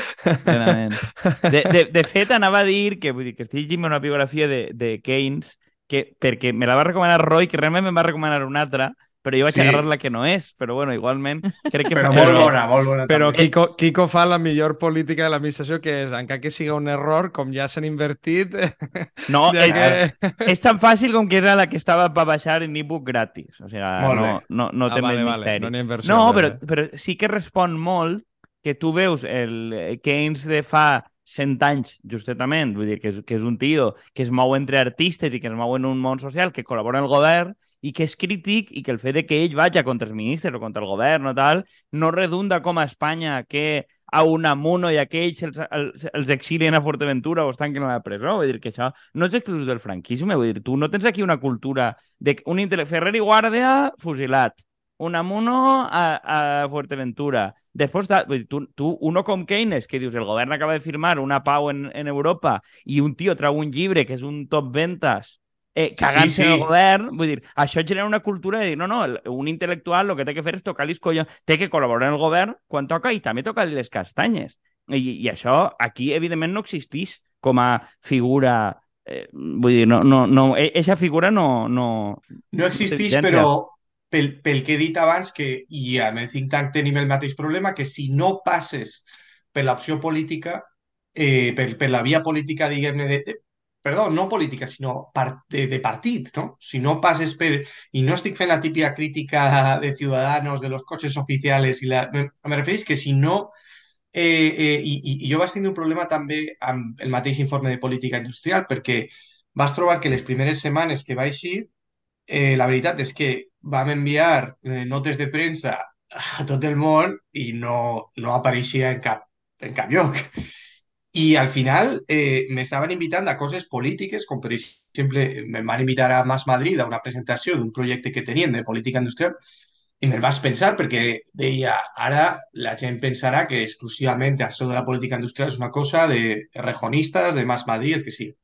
De, de, de fet, anava a dir que, vull dir, que estic llegint una biografia de, de Keynes que, perquè me la va recomanar Roy, que realment me va recomanar una altra, però jo vaig Sí. agarrar la que no és. Però bueno, igualment, crec que... Però fa- molt bona, molt bona. Però també. Kiko, Kiko fa la millor política de l'administració, que és, encara que siga un error, com ja s'han invertit, No, ja eh, que... és tan fàcil com que era la que estava per baixar en ebook gratis. O sigui, Molt no, no, no Ah, té vale, més vale, misteri. no inversió, No, però, però sí que respon molt que tu veus el Keynes de fa 100 anys, justetament, vull dir que és, que és un tio que es mou entre artistes i que es mou en un món social, que col·labora en el govern, i que és crític i que el fet de que ell vagi contra els ministres o contra el govern o tal no redunda com a Espanya que a Unamuno i aquells els, els, els exilien a Forteventura o es tanquen a la presó. Vull dir que això no és exclusiu del franquisme. Vull dir, tu no tens aquí una cultura de un Ferrer i Guàrdia fusilat, Unamuno a, a Fuerteventura. Després, tu, tu, uno com Keynes, que dius, el govern acaba de firmar una pau en, en Europa i un tio trau un llibre que és un top ventas eh, cagant-se sí, sí. en el govern, vull dir, això genera una cultura de dir, no, no, un intel·lectual el que té que fer és tocar els collons, té que col·laborar en el govern quan toca i també tocar les castanyes. I, i això aquí, evidentment, no existeix com a figura eh, vull dir, no, no, no, eixa figura no... No, no existeix, però pel, pel que he dit abans, que, i amb el think tank tenim el mateix problema, que si no passes per l'opció política, eh, per, per la via política, diguem-ne, de, perdó, no política, sinó de, de partit, no? Si no passes per... I no estic fent la típica crítica de ciudadanos, de los coches oficiales, i la... me, me refereix que si no... Eh, eh, i, i jo vaig tenir un problema també amb el mateix informe de política industrial, perquè vas trobar que les primeres setmanes que va eixir, eh, la veritat és que vam enviar eh, notes de premsa a tot el món i no, no apareixia en cap, en cap lloc. I al final eh, m'estaven invitant a coses polítiques, com per exemple em van invitar a Mas Madrid a una presentació d'un projecte que tenien de política industrial i me'l vaig pensar perquè deia, ara la gent pensarà que exclusivament això de la política industrial és una cosa de rejonistes, de Mas Madrid, el que sigui.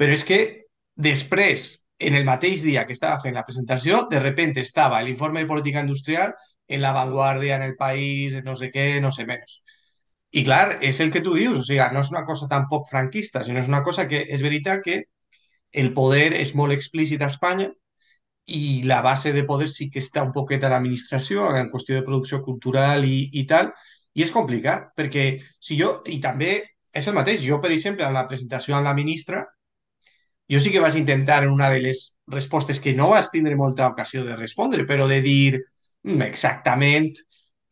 Però és que després, en el mateix dia que estava fent la presentació, de repente estava l'informe de política industrial en la vanguardia, en el país, en no sé què, no sé menys. I clar, és el que tu dius, o sigui, no és una cosa tampoc franquista, sinó és una cosa que és veritat que el poder és molt explícit a Espanya i la base de poder sí que està un poquet a l'administració en qüestió de producció cultural i, i tal, i és complicat, perquè si jo, i també és el mateix, jo, per exemple, en la presentació amb la ministra, jo sí que vaig intentar en una de les respostes que no vas tindre molta ocasió de respondre, però de dir mm, exactament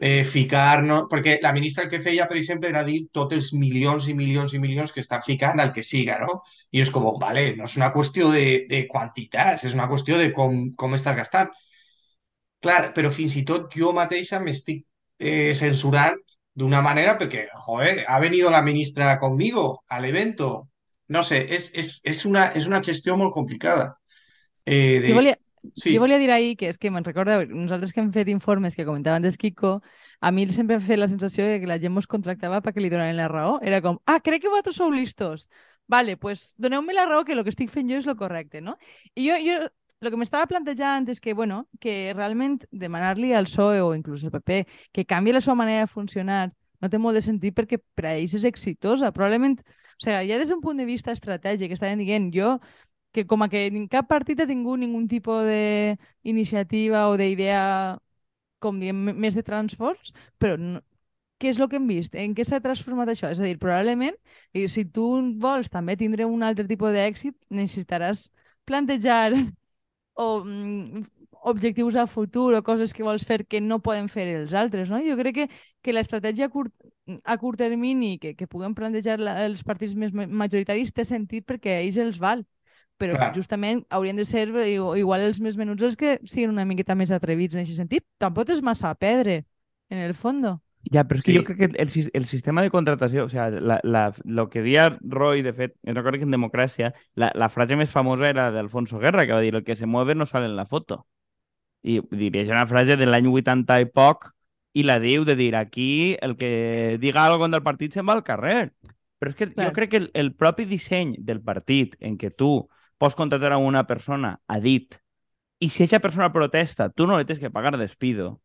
eh, ficar... No? Perquè la ministra el que feia, per exemple, era dir tots els milions i milions i milions que estan ficant al que siga, no? I és com, vale, no és una qüestió de, de quantitats, és una qüestió de com, com estàs gastant. Clar, però fins i tot jo mateixa m'estic eh, censurant d'una manera perquè, joder, ha venido la ministra conmigo al evento. No sé, és, és, és, una, és una gestió molt complicada. Eh, de... Sí. Jo volia dir ahir que és que me'n recorda, nosaltres que hem fet informes que comentaven des Kiko, a mi sempre ha fet la sensació de que la gent ens contractava perquè li donaven la raó. Era com, ah, crec que vosaltres sou listos. Vale, pues doneu-me la raó que el que estic fent jo és lo correcte, no? I jo, jo el que m'estava plantejant és que, bueno, que realment demanar-li al PSOE o inclús al PP que canvi la seva manera de funcionar no té molt de sentit perquè per a ells és exitosa. Probablement, o sigui, ja des d'un punt de vista estratègic, estaven dient, jo que com que cap partit ha tingut ningun tipus d'iniciativa o d'idea, com diem, més de transfors, però no, què és el que hem vist? En què s'ha transformat això? És a dir, probablement, si tu vols també tindre un altre tipus d'èxit, necessitaràs plantejar o mm, objectius a futur o coses que vols fer que no poden fer els altres, no? Jo crec que, que l'estratègia a curt, a curt termini que, que puguem plantejar la, els partits més majoritaris té sentit perquè ells els val però Clar. justament haurien de ser igual els més menuts els que siguin una miqueta més atrevits en aquest sentit. Tampoc és massa a pedre, en el fons. Ja, però és que sí. jo crec que el, el sistema de contratació, o sea, la, la, lo que dia Roy, de fet, recordo que en Democràcia, la, la frase més famosa era d'Alfonso Guerra, que va dir el que se mueve no sale en la foto. I diria, és una frase de l'any 80 i poc, i la diu de dir, aquí el que diga algo del partit se'n va al carrer. Però és que Clar. jo crec que el, el propi disseny del partit en què tu pots contratar a una persona a dit i si aquesta persona protesta, tu no li tens que pagar despido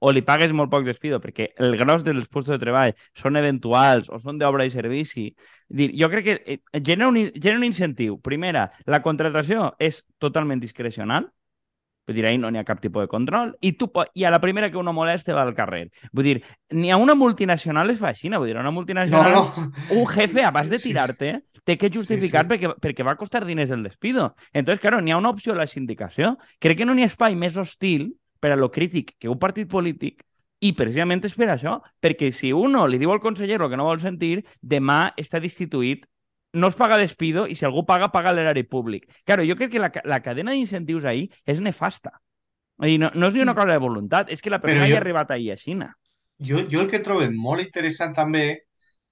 o li pagues molt poc despido perquè el gros dels puestos de treball són eventuals o són d'obra i servici. Dir, jo crec que eh, genera un, genera un incentiu. Primera, la contratació és totalment discrecional, Vull dir, ahí no n'hi ha cap tipus de control. I, tu, I a la primera que uno moleste va al carrer. Vull dir, ni a una multinacional es fa així. Vull dir, a una multinacional, no, no. un jefe, abans de tirar-te, té que justificar sí, sí. Perquè, perquè va costar diners el despido. Entonces, claro, n'hi ha una opció a la sindicació. Crec que no n'hi ha espai més hostil per a lo crític que un partit polític i precisament és per això, perquè si uno li diu al conseller el que no vol sentir, demà està destituït no es paga despido i si algú paga, paga l'erari públic. Claro, jo crec que la, la cadena d'incentius ahir és nefasta. Dir, no, no és ni una cosa de voluntat, és que la persona jo- ha arribat ahir a Xina. Jo, jo el que trobo molt interessant també,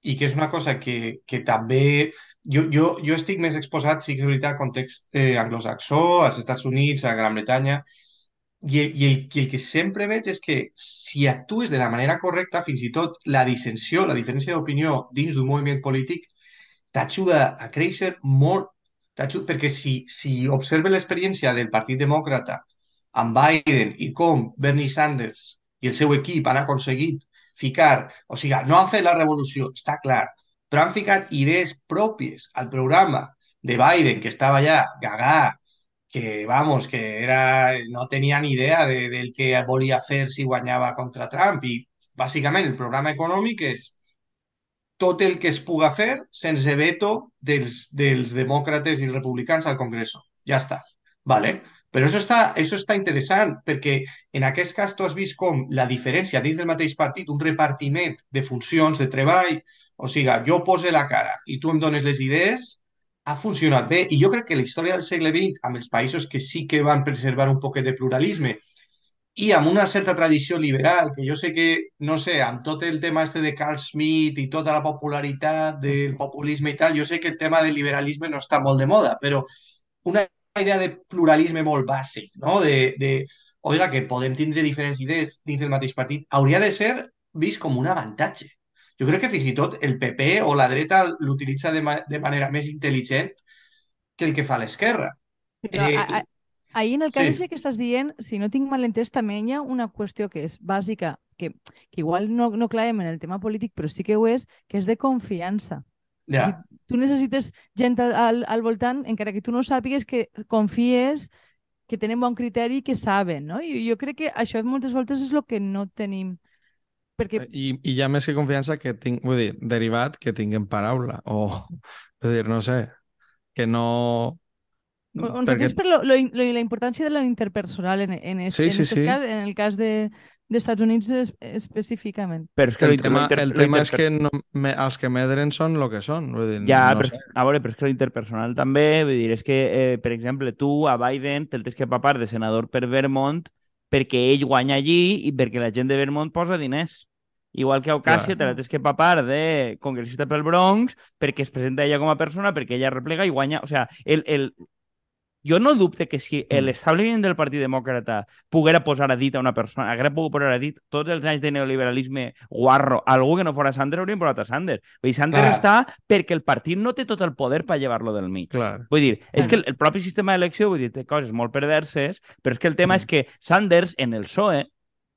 i que és una cosa que, que també... Jo, jo, jo estic més exposat, sí que és veritat, al context eh, anglosaxó, als Estats Units, a Gran Bretanya, i, i, el, i el que sempre veig és que si actues de la manera correcta, fins i tot la dissensió, la diferència d'opinió dins d'un moviment polític, t'ajuda a créixer molt, perquè si, si observes l'experiència del Partit Demòcrata amb Biden i com Bernie Sanders i el seu equip han aconseguit ficar, o sigui, no han fet la revolució, està clar, però han ficat idees pròpies al programa de Biden, que estava allà gagà, que, vamos, que era, no tenia ni idea de, del que volia fer si guanyava contra Trump, i bàsicament el programa econòmic és tot el que es puga fer sense veto dels, dels demòcrates i republicans al Congrés. Ja està. Vale? Però això està, això està interessant, perquè en aquest cas tu has vist com la diferència dins del mateix partit, un repartiment de funcions, de treball, o sigui, jo pose la cara i tu em dones les idees, ha funcionat bé. I jo crec que la història del segle XX, amb els països que sí que van preservar un poquet de pluralisme i amb una certa tradició liberal, que jo sé que, no sé, amb tot el tema este de Carl Schmitt i tota la popularitat del populisme i tal, jo sé que el tema del liberalisme no està molt de moda, però una idea de pluralisme molt bàsic, no? De, de oiga, que podem tindre diferents idees dins del mateix partit, hauria de ser vist com un avantatge. Jo crec que fins i tot el PP o la dreta l'utilitza de, ma de manera més intel·ligent que el que fa l'esquerra. Eh, a, a, ahir, en el cas sí. que estàs dient, si no tinc mal entès, també hi ha una qüestió que és bàsica, que, que igual no, no clavem en el tema polític, però sí que ho és, que és de confiança. Ja. Si tu necessites gent al, al, al voltant, encara que tu no sàpigues que confies, que tenen bon criteri i que saben, no? I jo crec que això moltes voltes és el que no tenim. Perquè I, I hi ha més que confiança que tinc, vull dir, derivat que tinguem paraula. O, vull dir, no sé, que no... On perquè... per lo, lo, lo, la importància de lo interpersonal en, en, es, Sí, en, sí, sí. cas, en el cas de, d'Estats Units es, específicament. Però és que El lo inter- tema, inter- el tema és que no, me, els que medren són el que són. Vull dir, Ja, no però, sé. a veure, però és que l'interpersonal també, vull dir, és que, eh, per exemple, tu a Biden te'l tens que papar de senador per Vermont perquè ell guanya allí i perquè la gent de Vermont posa diners. Igual que a Ocasio Clar. te la tens que papar de congressista pel Bronx perquè es presenta ella com a persona, perquè ella replega i guanya... O sea, el, el... Jo no dubte que si Mm. l'establiment del Partit Demòcrata poguera posar a dit a una persona, haguera pogut posar a dit tots els anys de neoliberalisme guarro, algú que no fora Sanders haurien posat a Sanders. Vull dir, Sanders Clar. està perquè el partit no té tot el poder per llevar-lo del mig. Clar. Vull dir, és Mm. que el, el propi sistema d'elecció vull dir, té coses molt perverses, però és que el tema Mm. és que Sanders en el PSOE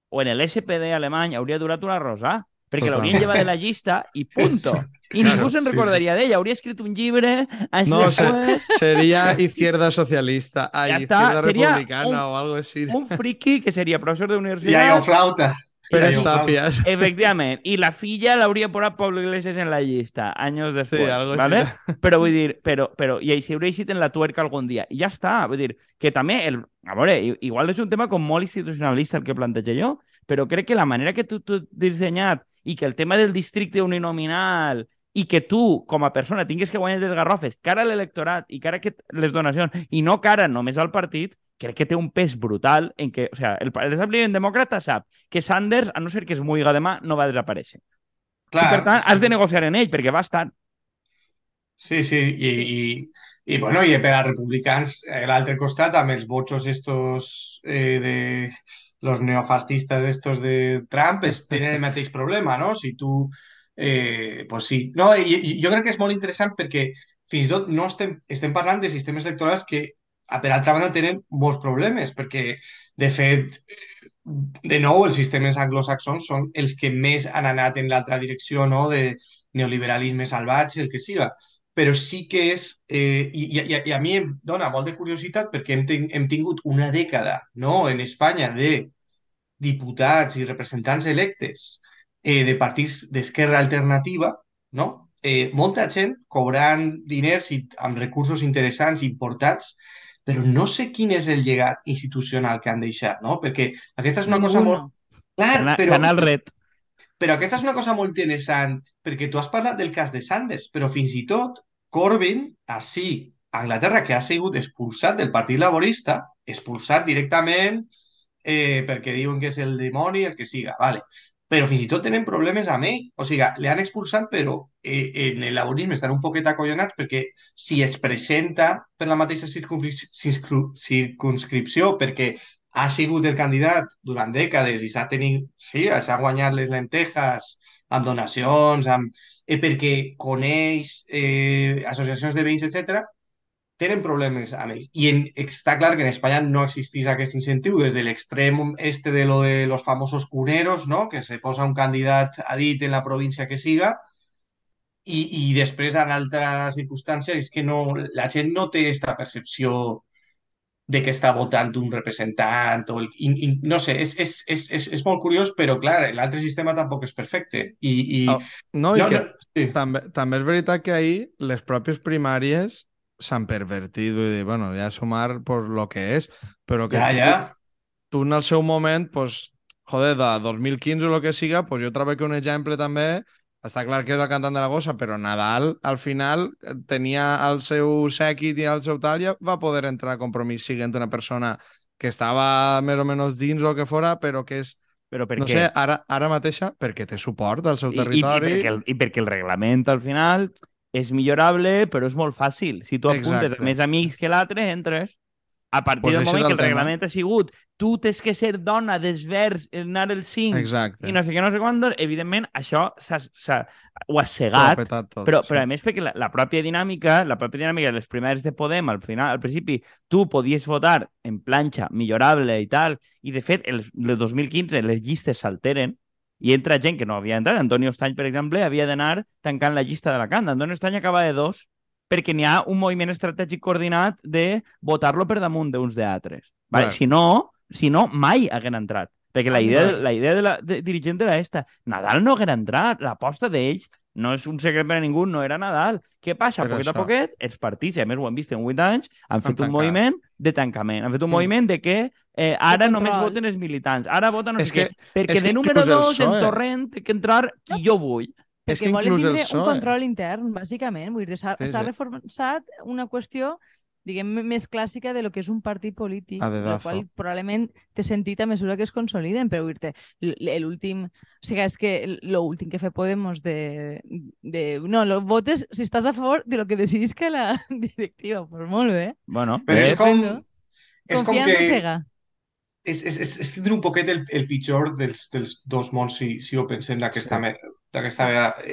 o en el SPD alemany hauria durat una rosa, perquè l'haurien llevat de la llista i punto. I Claro, ningú se'n sí, recordaria d'ell. Hauria escrit un llibre, anys No, se- després... Sería izquierda socialista, ay, Ya está, izquierda sería republicana un- o algo así. Un friki que seria professor I d'universitat, Iaiò Flauta. Pérez. Tapias. efectivament, i la filla l'hauria posat Pablo Iglesias en la llista, anys després, algo ¿vale? así. Però vull dir, però, però, i així hauria eixit en la tuerca algun dia. I ja està, vull dir, que també, el, a veure, i- igual és un tema com molt institucionalista el que plantejo jo, però crec que la manera que tu, tu dissenyat i que el tema del districte uninominal i que tu, com a persona, tingues que guanyar les garrofes cara a l'electorat i cara a aquest, les donacions i no cara només al partit, crec que té un pes brutal en que, o sea, el, el establiment demòcrata sap que Sanders, a no ser que es muiga demà, no va desaparèixer. Clar, I per tant, has de negociar en ell, perquè va estar. Sí, sí, i, i, i, bueno, i per a republicans, a l'altre costat, amb els vots estos eh, de los neofascistas estos de Trump, es, tenen el mateix problema, no? Si tu, eh, pues sí. No, i, i jo crec que és molt interessant perquè fins i tot no estem, estem parlant de sistemes electorals que, a per altra banda, tenen molts problemes, perquè, de fet, de nou, els sistemes anglosaxons són els que més han anat en l'altra direcció, no?, de neoliberalisme salvatge, el que siga però sí que és... Eh, i, i, I a mi em dona molt de curiositat perquè hem, ten, hem tingut una dècada no, en Espanya de diputats i representants electes eh, de partits d'esquerra alternativa, no? Eh, molta gent cobrant diners i amb recursos interessants, importants, però no sé quin és el llegat institucional que han deixat, no? Perquè aquesta és una cosa molt... Clar, Canal, però... Canal Red. Però aquesta és una cosa molt interessant, perquè tu has parlat del cas de Sanders, però fins i tot Corbyn, així, a Anglaterra, que ha sigut expulsat del Partit Laborista, expulsat directament eh, perquè diuen que és el dimoni, el que siga, vale. Però fins i tot tenen problemes amb ell. O sigui, le han expulsat, però eh, en el laborisme estan un poquet acollonats perquè si es presenta per la mateixa circunscripció, perquè ha sigut el candidat durant dècades i s'ha tenit, sí, s'ha guanyat les lentejas amb donacions, amb, eh, perquè coneix eh, associacions de veïns, etc tenen problemes amb ells. I en, està clar que en Espanya no existís aquest incentiu des de l'extrem este de lo de los famosos cuneros, ¿no? que se posa un candidat a dit en la província que siga, i, i després en altres circumstàncies és que no, la gent no té aquesta percepció de que està votant un representant o el, i, i, no sé, és, és, és, és, és molt curiós, però clar, l'altre sistema tampoc és perfecte. I, i... Oh, no, i No, que no, sí. també, també és veritat que ahir les pròpies primàries s'han pervertit, vull dir, bueno, ja sumar por lo que és, però que Ja, tu, ja. tu en el seu moment, pues, joder, de 2015 o el que siga, pues jo trobo que un exemple també, està clar que és el cantant de la gossa, però Nadal, al final, tenia el seu sèquit i el seu tal, i va poder entrar a compromís siguent una persona que estava més o menys dins o el que fora, però que és, Però per no què? sé, ara, ara mateixa, perquè té suport al seu I, i, i, territori. perquè el, I perquè el reglament al final és millorable, però és molt fàcil. Si tu apuntes Exacte. a més amics que l'altre, entres. A partir Pues del moment que el el tema. reglament ha sigut tu tens que ser dona desvers, anar el 5 Exacte. i no sé què, no sé quant, evidentment això s'ha- s'ha- ho ha S'ho ha cegat, petat tot, però, sí. però a més perquè la, la pròpia dinàmica, la pròpia dinàmica de les primeres de Podem, al final, al principi, tu podies votar en planxa, millorable i tal, i de fet, el, el 2015 les llistes s'alteren i entra gent que no havia d'entrar. Antonio Estany, per exemple, havia d'anar tancant la llista de la Canda. Antonio Estany acaba de dos perquè n'hi ha un moviment estratègic coordinat de votar-lo per damunt d'uns d'altres. Vale? Si no, si no, mai hagueren entrat. Perquè la idea, la idea de la de, dirigent era esta. Nadal no haguera entrat. L'aposta d'ells no és un secret per a ningú, no era Nadal. Què passa? Per poquet a això. poquet, els partits, a més ho hem vist en 8 anys, han fet un tancat. moviment de tancament. Han fet un Mm. moviment de que eh, ara només control. voten els militants. Ara voten no sé que- què. Perquè de número inclús el 2 en PSOE. Torrent té que entrar qui jo vull. És que volen tindre un PSOE... control intern, bàsicament. Vull dir, s'ha Sí, sí. reforçat una qüestió diguem, més clàssica de lo que és un partit polític, el qual probablement té sentit a mesura que es consoliden, però vull dir l'últim... O sigui, és que l'últim que fe Podemos de, de... No, lo votes si estàs a favor de lo que decidisca la directiva. Pues molt bé. Bueno, Però és com, Estupendo. és com Confiança que cega. És, és, és, és tindre un poquet el, el pitjor dels, dels dos mons, si, si ho pensem d'aquesta Sí.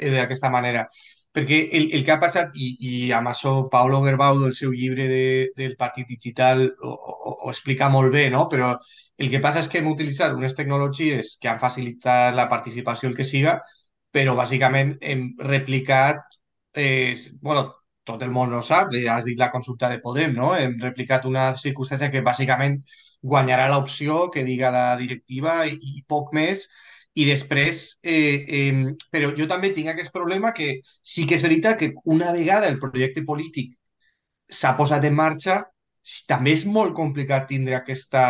eh, manera. Perquè el, el que ha passat, i, i amb això Paulo Gerbaudo, el seu llibre de, del partit digital, ho, ho, ho explica molt bé, no? Però el que passa és que hem utilitzat unes tecnologies que han facilitat la participació, el que siga, però bàsicament hem replicat, eh, bueno, tot el món no sap, has dit la consulta de Podem, no? Hem replicat una circumstància que bàsicament guanyarà l'opció que diga la directiva i, i poc més, i després, eh, eh, però jo també tinc aquest problema que sí que és veritat que una vegada el projecte polític s'ha posat en marxa, també és molt complicat tindre aquesta,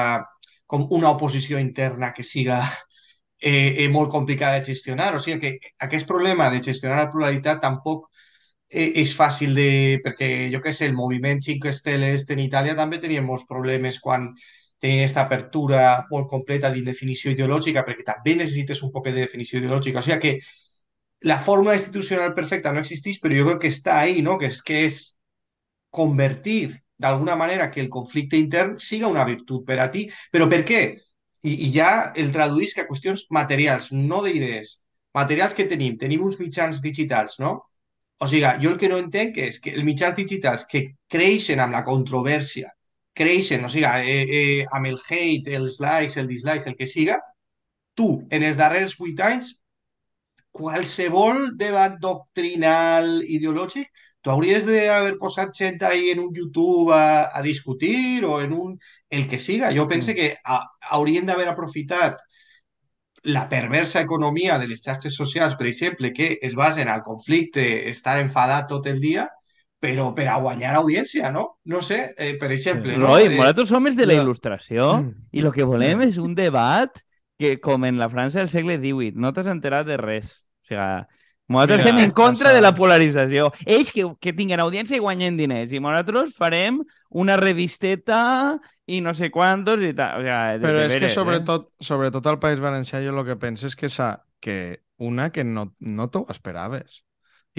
com una oposició interna que siga eh, eh, molt complicada de gestionar. O sigui que aquest problema de gestionar la pluralitat tampoc eh, és fàcil de... perquè jo què sé, el moviment 5 Stelle este en Itàlia també tenia molts problemes quan tenien aquesta apertura molt completa d'indefinició ideològica, perquè també necessites un poc de definició ideològica. O sigui que la fórmula institucional perfecta no existeix, però jo crec que està ahí, no? que és, que és convertir d'alguna manera que el conflicte intern siga una virtut per a ti. Però per què? I, i ja el traduïsc a qüestions materials, no d'idees. Materials que tenim. Tenim uns mitjans digitals, no? O sigui, jo el que no entenc és que els mitjans digitals que creixen amb la controvèrsia, creixen, o sigui, eh, eh, amb el hate, els likes, el dislikes, el que siga, tu, en els darrers vuit anys, qualsevol debat doctrinal, ideològic, tu hauries d'haver posat gent ahí en un YouTube a, a discutir o en un... el que siga. Jo penso Mm. que a, haurien d'haver aprofitat la perversa economia de les xarxes socials, per exemple, que es basen al conflicte, estar enfadat tot el dia, però per a guanyar audiència, no? No sé, eh, per exemple, no? Roy, Eh, nosaltres som els de la Ja. il·lustració Mm. i el que volem és un debat que, com en la França del segle XVIII, no t'has enterat de res. O sigui, Nosaltres Mira, estem en contra això- de la polarització. Ells que, que tinguen audiència i guanyen diners. I nosaltres farem una revisteta i no sé quantos i tal. O sea, de, Però de és que veres, sobretot, sobretot al País Valencià jo el que penso és que, s'ha- que una que no, no t'ho esperaves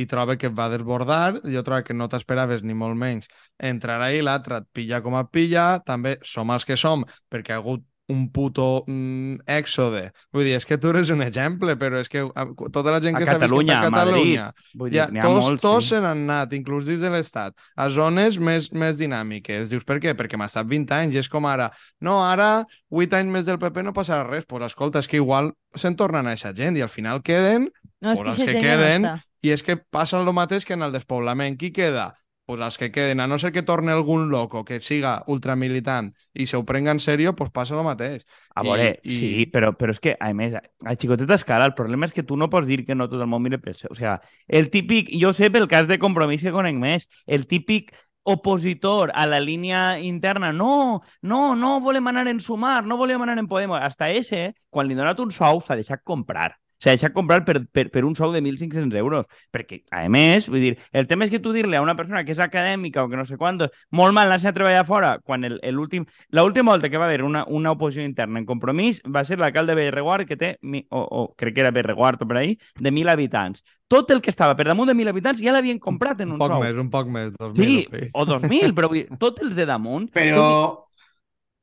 i troba que et va desbordar, jo trobo que no t'esperaves ni molt menys. Entrar ahí, l'altre et pilla com et pilla, també som els que som perquè ha hagut un puto mm, èxode. Vull dir, és que tu eres un exemple, però és que a, tota la gent A que està visquent Catalunya, a a Madrid. Catalunya, Eh? Vull dir, ja, n'hi ha tots, molts, tots sí. se n'han anat, inclús dins de l'Estat, a zones més, més dinàmiques. Dius, per què? Perquè m'ha estat 20 anys i és com ara, no, ara 8 anys més del PP no passarà res. Pues escolta, és que igual se'n tornen a aquesta gent i al final queden, No, és Por que els que ja no queden, està. i és que passa el mateix que en el despoblament. Qui queda? Pues els que queden, a no ser que torni algun loco que siga ultramilitant i se ho prenga en sèrio, pues passa el mateix. A I- veure, i- sí, però, però és que, a més, a xicoteta escala, el problema és que tu no pots dir que no tot el món mira per. O sea, el típic, jo sé pel cas de compromís que conec més, el típic opositor a la línia interna, no, no, no volem anar en Sumar, no volem anar en Podemos. Hasta ese, quan li donat un sou, s'ha deixat comprar. S'ha deixat comprar per, per, per un sou de 1.500 euros. Perquè, a més, vull dir, el tema és que tu dir-li a una persona que és acadèmica o que no sé quant, molt mal anar-se a treballar fora, quan el- el últim L'última volta que va haver una, una oposició interna en compromís va ser l'alcalde de Bellreguard, que té, mi- o, o crec que era Bellreguard o per ahí, de 1.000 habitants. Tot el que estava per damunt de 1.000 habitants ja l'havien comprat en Un un poc sou. més, un poc més, 2.000. Sí, sí. o 2.000, però vull dir, tots els de damunt... Però,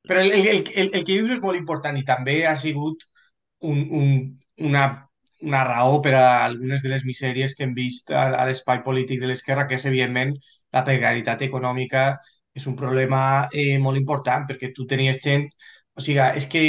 però el, el, el, el que dius és molt important i també ha sigut un, un, una, una raó per a algunes de les misèries que hem vist a, a l'espai polític de l'esquerra, que és, evidentment, la precarietat econòmica és un problema eh, molt important perquè tu tenies gent... O sigui, és que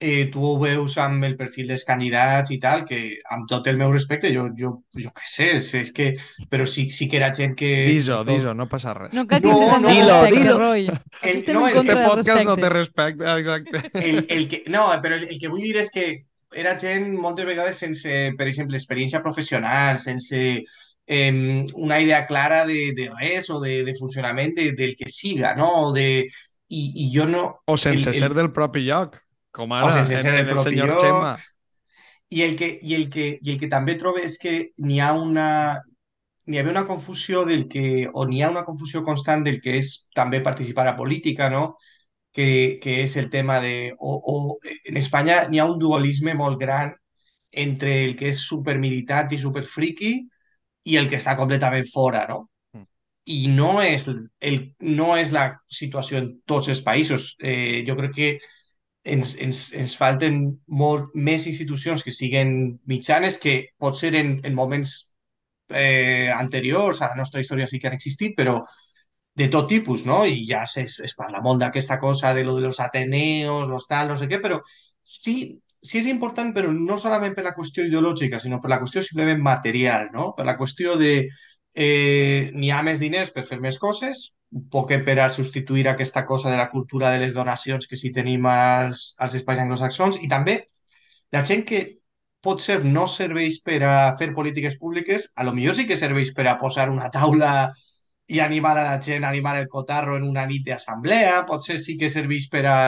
eh, tu ho veus amb el perfil dels candidats i tal, que amb tot el meu respecte, jo, jo, jo què sé, és, és que... Però sí, sí que era gent que... Diso, diso, no passa res. No cal No, de dilo, respecte, dilo. Roy. El- Estem no, en el- contra Este del podcast no té respecte, exacte. el, el que, no, però el, el que vull dir és que era gent moltes vegades sense, per exemple, experiència professional, sense eh, una idea clara de, de res o de, de funcionament de, del que siga, no? O de, i, I jo no... O sense el- el- ser del propi lloc, com ara sense en, ser del el propi senyor lloc. Xema. I el que, i el que, i el que també trobo és que n'hi ha una n'hi havia una confusió del que, o n'hi ha una confusió constant del que és també participar a política, no? Que, que és el tema de... O, o en Espanya n'hi ha un dualisme molt gran entre el que és supermilitant i superfriqui i el que està completament fora, no? Mm. I no és, el, no és la situació en tots els països. Eh, jo crec que ens, ens, ens falten molt més institucions que siguen mitjanes, que potser en, en moments eh, anteriors a la nostra història sí que han existit, però de tot tipus, no? I ja es, es parla molt d'aquesta cosa de lo de los ateneos, los tal, no sé què, però sí, sí és important, però no solament per la qüestió ideològica, sinó per la qüestió simplement material, no? Per la qüestió de eh, n'hi ha més diners per fer més coses, poc per a substituir aquesta cosa de la cultura de les donacions que sí tenim als, als espais anglosaxons i també la gent que pot ser no serveix per a fer polítiques públiques, a lo millor sí que serveix per a posar una taula i animar a la gent, animar el cotarro en una nit d'assemblea, potser sí que serveix per a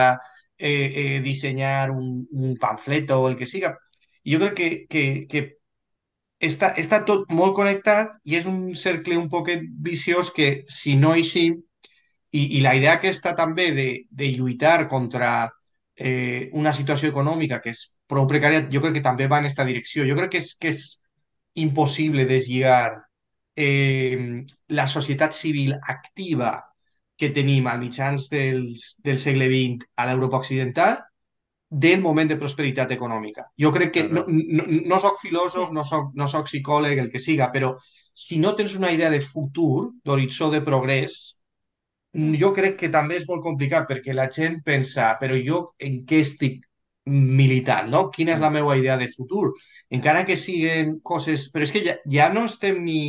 eh, eh, dissenyar un, un pamfleto o el que siga. Jo crec que, que, que està, està tot molt connectat i és un cercle un poquet viciós que si no així i, i la idea aquesta també de, de lluitar contra eh, una situació econòmica que és prou precària, jo crec que també va en aquesta direcció. Jo crec que és, que és impossible deslligar eh, la societat civil activa que tenim a mitjans dels, del segle XX a l'Europa occidental del moment de prosperitat econòmica. Jo crec que no, no, no soc filòsof, no soc, no soc psicòleg, el que siga, però si no tens una idea de futur, d'horitzó de progrés, jo crec que també és molt complicat perquè la gent pensa, però jo en què estic militant, no? Quina és la meva idea de futur? Encara que siguen coses... Però és que ja, ja no estem ni...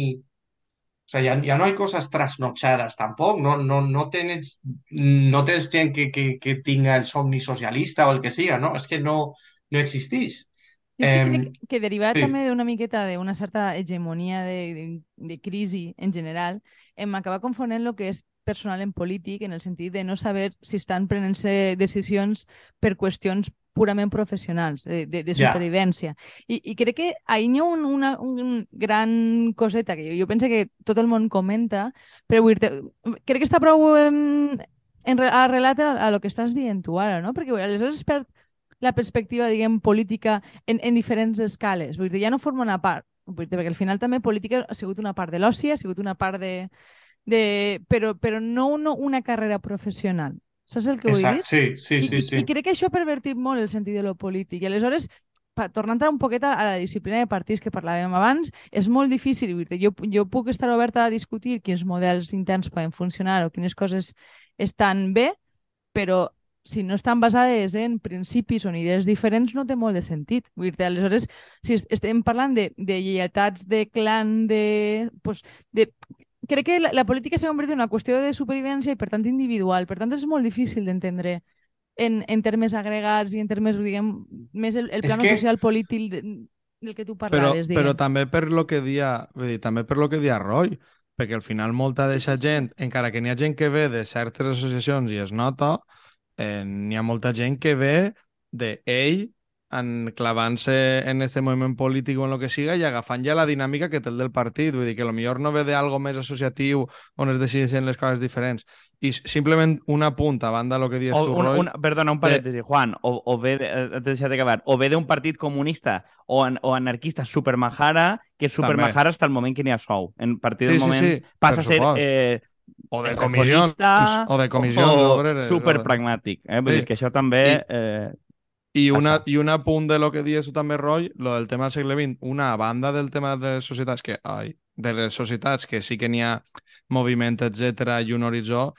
O sea, ja, ja no hi coses trasnotxades tampoc, no, no, no, tens, no gent que, que, que tinga el somni socialista o el que siga, no? És que no, no existeix. Jo és que crec que derivat sí. també d'una miqueta d'una certa hegemonia de, de, de crisi en general, em acaba confonent el que és personal en polític en el sentit de no saber si estan prenent-se decisions per qüestions purament professionals, de, de, de supervivència. I, I crec que ahir hi ha un, una un gran coseta que jo, jo penso que tot el món comenta, però vull dir crec que està prou em, en, re- arrelat a, a lo que estàs dient tu ara, no? Perquè vull aleshores es perd la perspectiva, diguem, política en, en diferents escales. Vull dir, ja no forma una part, vull dir, perquè al final també política ha sigut una part de l'oci, ha sigut una part de... de però, però no, no una carrera professional. Saps el que vull dir? Exacte, sí, sí, I, sí, i, sí. I crec que això ha pervertit molt el sentit de lo polític. I aleshores, pa, tornant un poquet a la disciplina de partits que parlàvem abans, és molt difícil. dir, Jo, jo puc estar oberta a discutir quins models interns poden funcionar o quines coses estan bé, però si no estan basades en principis o en idees diferents, no té molt de sentit. Vull dir, aleshores, si es- estem parlant de, de lleialtats de clan, de, pues, de... Crec que la, la política s'ha convertit en una qüestió de supervivència i, per tant, individual. Per tant, és molt difícil d'entendre en, en termes agregats i en termes, diguem, més el, el plano que- social polític de, del que tu Però, parlaves, diguem. però també per lo que dia, vull dir, també per lo que dia Roy, perquè al final molta d'eixa gent, encara que n'hi ha gent que ve de certes associacions i es nota, eh, n'hi ha molta gent que ve de ell enclavant-se en este moviment polític o en lo que siga i agafant ja la dinàmica que té el del partit. Vull dir que millor no ve d'algo més associatiu on es decideixen les coses diferents. I simplement un apunt a banda del que dius O, tu, un, Roy. un, perdona, un parèntesi, Juan. O, o ve, de, eh, t'he deixat d'acabar, o ve d'un partit comunista o, an, o anarquista supermajara, que és supermajara fins al moment que n'hi ha sou. En partir del Sí, sí, moment sí, passa a ser eh, o de comissions, o de comissions o super o de- pragmàtic. Eh? Vull Sí. dir que això també... I- Eh, I, una. I un apunt de lo que dius tu també, Roy, lo del tema del segle XX, una banda del tema de les societats que, ai, de les societats que sí que n'hi ha moviment, etc i un horitzó,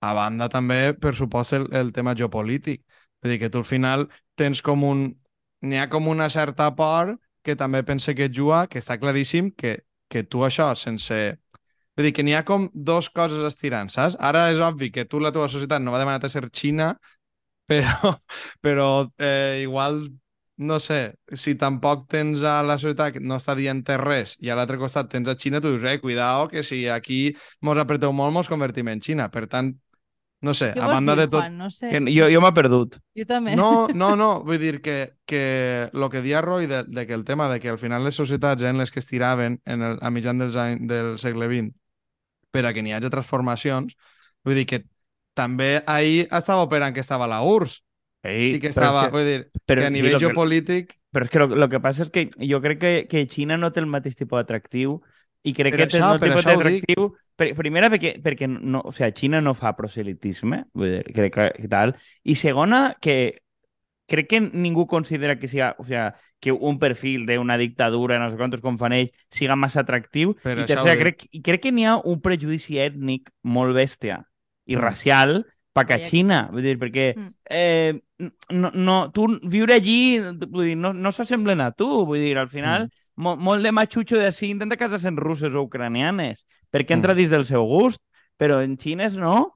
a banda també, per supost, el, el tema geopolític. Vull dir que tu al final tens com un... N'hi ha com una certa por que també pense que juga, que està claríssim que, que tu això sense... Vull dir que n'hi ha com dos coses estirant, saps? Ara és obvi que tu la teva societat no va demanar a ser Xina, però, però eh, igual, no sé, si tampoc tens a la societat que no està dient res i a l'altre costat tens a Xina, tu dius, eh, cuidao, que si aquí mos apreteu molt, mos convertim en Xina. Per tant, no sé, Què a banda dir, de tot... Juan? No sé. que jo jo m'he perdut. Jo també. No, no, no, vull dir que, que lo que dia Roy de, de que el tema de que al final les societats eren les que es tiraven en el, a mitjan dels anys, del segle XX per a que n'hi hagi transformacions, vull dir que també ahir estava operant que estava la URSS Ei, i que però estava, que- vull dir, però que a nivell que- geopolític Però és que el que passa és que jo crec que, que Xina no té el mateix tipus d'atractiu i crec Per que té això- el per tipus d'atractiu... Per, primera, perquè, perquè no, o sea, Xina no fa proselitisme, vull dir, crec que, tal. I segona, que crec que ningú considera que siga, o sea, que un perfil d'una dictadura, no sé quantos com fan ells, siga massa atractiu. Per I tercera, crec, crec que n'hi ha un prejudici ètnic molt bèstia i Mm. racial cap a Xina. Vull dir, perquè Mm. eh, no, no, tu viure allí vull dir, no, no s'assemblen a tu. Vull dir, al final, Mm. mo, molt de matxutxo d'ací intenta casar-se amb russes o ucranianes perquè entra Mm. dins del seu gust, però en xines no.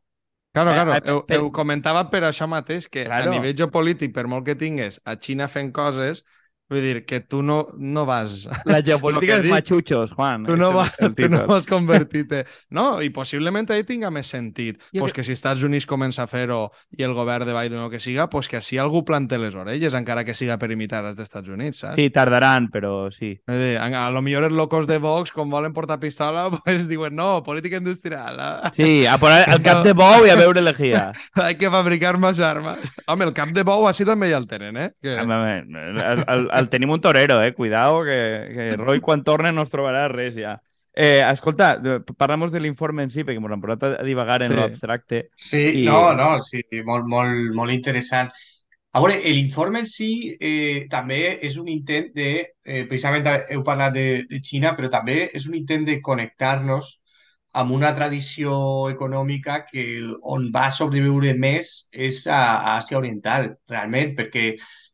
Claro, Eh, claro, eh, ho, per- ho comentava per això mateix, que Claro. a nivell geopolític, per molt que tingues a Xina fent coses, vull dir que tu no, no vas... La geopolítica que dels matxutxos, Juan. Tu no, vas, tu no vas convertir-te... No, i possiblement ahí tinga més sentit. Jo pues crec- que si Estats Units comença a fer-ho i el govern de Biden o que siga, pues que així algú plante les orelles, encara que siga per imitar els d'Estats Units, saps? Sí, tardaran, però sí. Dir, a, a lo millor els locos de Vox, com volen portar pistola, pues diuen, no, política industrial. eh? Sí, a poner el cap de bou i a veure l'egia. Hay que fabricar más armas. Home, el cap de bou així també ja el tenen, eh? Que... El, el, el tenim un torero, eh? Cuidao, que, que Roy quan torna no es trobarà res ja. Eh, escolta, parlem de l'informe en si, perquè ens hem posat a divagar en Sí. lo abstracte. Sí, I- no, no, sí, molt, molt, molt interessant. A veure, l'informe en si eh, també és un intent de, eh, precisament heu parlat de, de Xina, però també és un intent de connectar-nos amb una tradició econòmica que on va sobreviure més és a, a Àsia Oriental, realment, perquè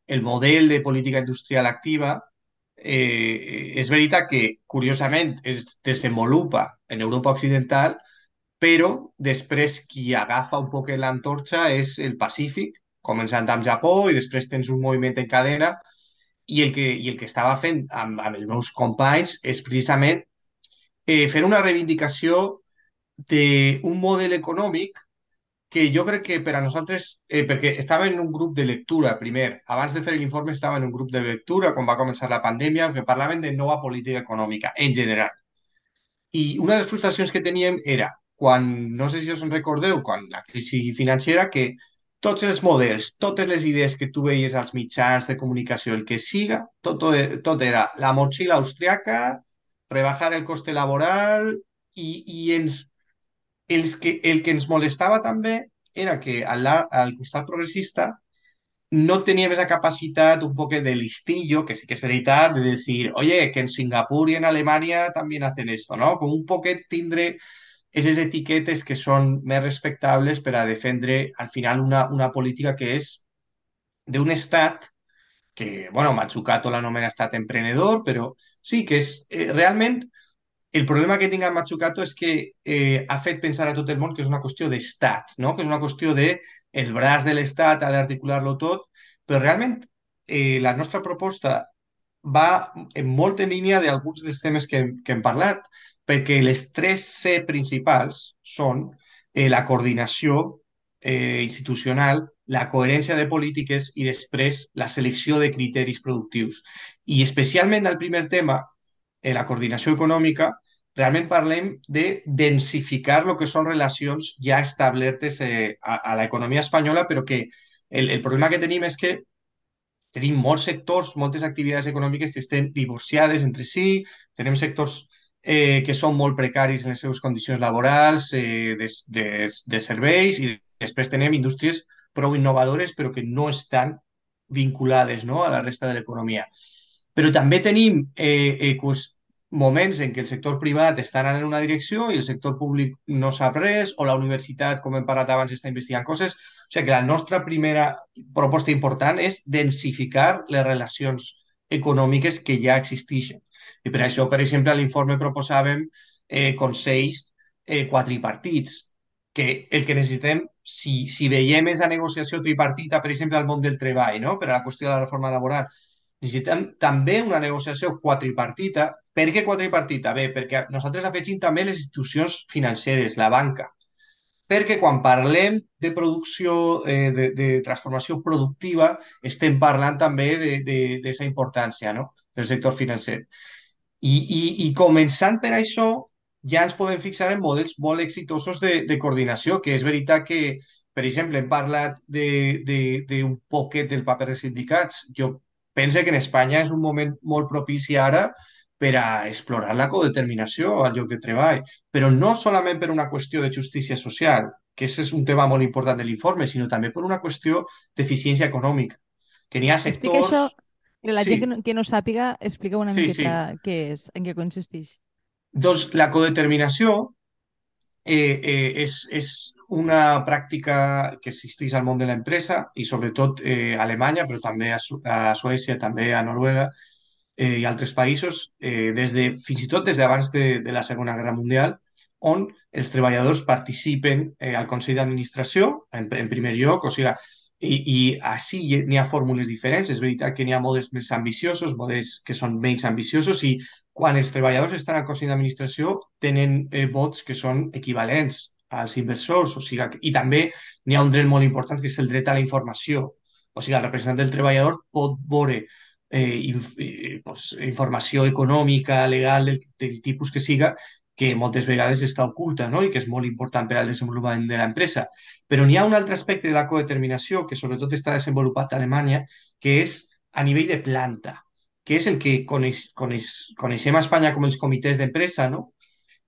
el model de política industrial activa eh, és veritat que, curiosament, es desenvolupa en Europa Occidental, però després qui agafa un poc l'antorxa és el Pacífic, començant amb Japó i després tens un moviment en cadena i el que, i el que estava fent amb, amb els meus companys és precisament eh, fer una reivindicació d'un model econòmic que jo crec que per a nosaltres, eh, perquè estava en un grup de lectura primer, abans de fer l'informe estava en un grup de lectura quan va començar la pandèmia, que parlaven de nova política econòmica en general. I una de les frustracions que teníem era, quan, no sé si us en recordeu, quan la crisi financera, que tots els models, totes les idees que tu veies als mitjans de comunicació, el que siga, tot, tot era la motxilla austriaca, rebajar el coste laboral i, i ens, els que, el que ens molestava també era que al, al costat progressista no teníem esa capacitat un poc de listillo, que sí que és veritat, de dir, oye, que en Singapur i en Alemanya també hacen esto, ¿no? Com un poquet tindre aquestes etiquetes que són més respectables per a al final una, una política que és d'un estat que, bueno, Matsukato l'anomena estat emprenedor, però sí que és eh, realment el problema que tinc amb Matsukato és que eh, ha fet pensar a tot el món que és una qüestió d'estat, no? que és una qüestió de el braç de l'estat ha d'articular-lo tot, però realment eh, la nostra proposta va en molt en línia d'alguns dels temes que, que hem parlat, perquè les tres C principals són eh, la coordinació eh, institucional, la coherència de polítiques i després la selecció de criteris productius. I especialment el primer tema, eh, la coordinació econòmica, realment parlem de densificar el que són relacions ja establertes eh, a, a l'economia espanyola, però que el, el problema que tenim és que tenim molts sectors, moltes activitats econòmiques que estan divorciades entre si, tenim sectors eh, que són molt precaris en les seves condicions laborals, eh, de, de, de serveis, i després tenem indústries prou innovadores però que no estan vinculades no, a la resta de l'economia. Però també tenim eh, eh, moments en què el sector privat està anant en una direcció i el sector públic no sap res, o la universitat, com hem parlat abans, està investigant coses. O sigui que la nostra primera proposta important és densificar les relacions econòmiques que ja existeixen. I per això, per exemple, a l'informe proposàvem eh, consells eh, quadripartits, que el que necessitem, si, si veiem és la negociació tripartita, per exemple, al món del treball, no? per a la qüestió de la reforma laboral, necessitem també una negociació quadripartita. Per què quadripartita? Bé, perquè nosaltres afegim també les institucions financeres, la banca, perquè quan parlem de producció, eh, de, de transformació productiva, estem parlant també d'aquesta importància no? del sector financer. I, i, I començant per això, ja ens podem fixar en models molt exitosos de, de coordinació, que és veritat que, per exemple, hem parlat d'un poquet del paper dels sindicats. Jo penso que en Espanya és un moment molt propici ara per a explorar la codeterminació al lloc de treball, però no solament per una qüestió de justícia social, que és un tema molt important de l'informe, sinó també per una qüestió d'eficiència econòmica. Que n'hi ha sectors... Explica això per la sí. gent que no, que no sàpiga, explica una sí, miqueta sí. què és, en què consisteix. Doncs la codeterminació eh, eh, és, és una pràctica que existeix al món de l'empresa i sobretot eh, a Alemanya, però també a, Su a Suècia, també a Noruega eh, i altres països, eh, des de, fins i tot des d'abans de, de la Segona Guerra Mundial, on els treballadors participen eh, al Consell d'Administració, en, en primer lloc, o sigui, i, i així n'hi ha fórmules diferents. És veritat que n'hi ha models més ambiciosos, models que són menys ambiciosos i quan els treballadors estan al Consell d'Administració tenen eh, vots que són equivalents als inversors. O sigui, I també n'hi ha un dret molt important que és el dret a la informació. O sigui, el representant del treballador pot veure eh, inf eh, pues, informació econòmica, legal, del, del tipus que siga, que moltes vegades està oculta no? i que és molt important per al desenvolupament de l'empresa. Però n'hi ha un altre aspecte de la codeterminació que sobretot està desenvolupat a Alemanya, que és a nivell de planta, que és el que coneix, coneix, coneixem a Espanya com els comitès d'empresa, no?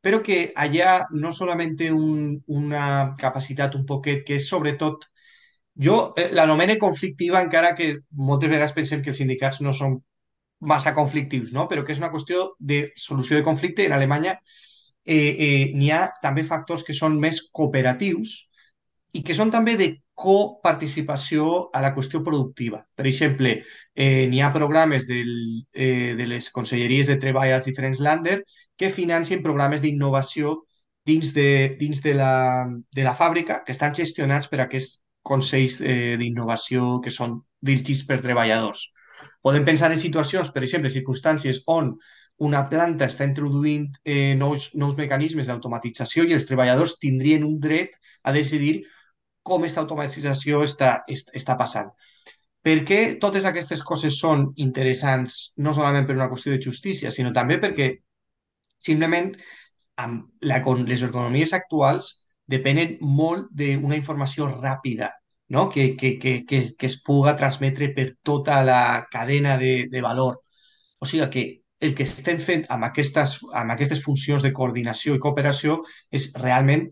Però que allà no solament té un, una capacitat un poquet que és sobretot jo eh, l'anomene conflictiva encara que moltes vegades pensem que els sindicats no són massa conflictius, no? però que és una qüestió de solució de conflicte. En Alemanya eh, eh, n'hi ha també factors que són més cooperatius i que són també de coparticipació a la qüestió productiva. Per exemple, eh, n'hi ha programes del, eh, de les conselleries de treball als diferents länder que financien programes d'innovació dins, de, dins de, la, de la fàbrica que estan gestionats per aquests consells eh, d'innovació que són dirigits per treballadors. Podem pensar en situacions, per exemple, circumstàncies on una planta està introduint eh, nous, nous mecanismes d'automatització i els treballadors tindrien un dret a decidir com aquesta automatització està, està passant. Per què totes aquestes coses són interessants no solament per una qüestió de justícia, sinó també perquè simplement amb la, les economies actuals depenen molt d'una informació ràpida no? que, que, que, que, que es puga transmetre per tota la cadena de, de valor. O sigui que el que estem fent amb aquestes, amb aquestes funcions de coordinació i cooperació és realment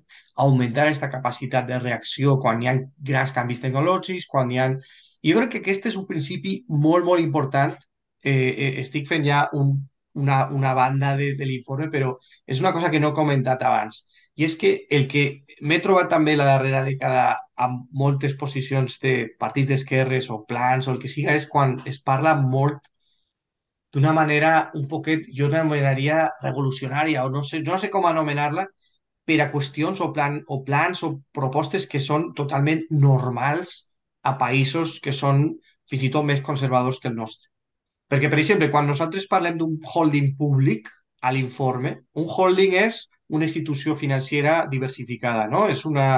augmentar aquesta capacitat de reacció quan hi ha grans canvis tecnològics, quan hi ha jo crec que aquest és un principi molt, molt important. Eh, eh, estic fent ja un, una, una banda de, de l'informe, però és una cosa que no he comentat abans. I és que el que m'he trobat també la darrera dècada amb moltes posicions de partits d'esquerres o plans o el que siga és quan es parla molt d'una manera un poquet, jo l'anomenaria revolucionària o no sé, no sé com anomenar-la, per a qüestions o, plan, o plans o propostes que són totalment normals a països que són fins i tot més conservadors que el nostre. Perquè, per exemple, quan nosaltres parlem d'un holding públic a l'informe, un holding és una institució financera diversificada, no? És, una,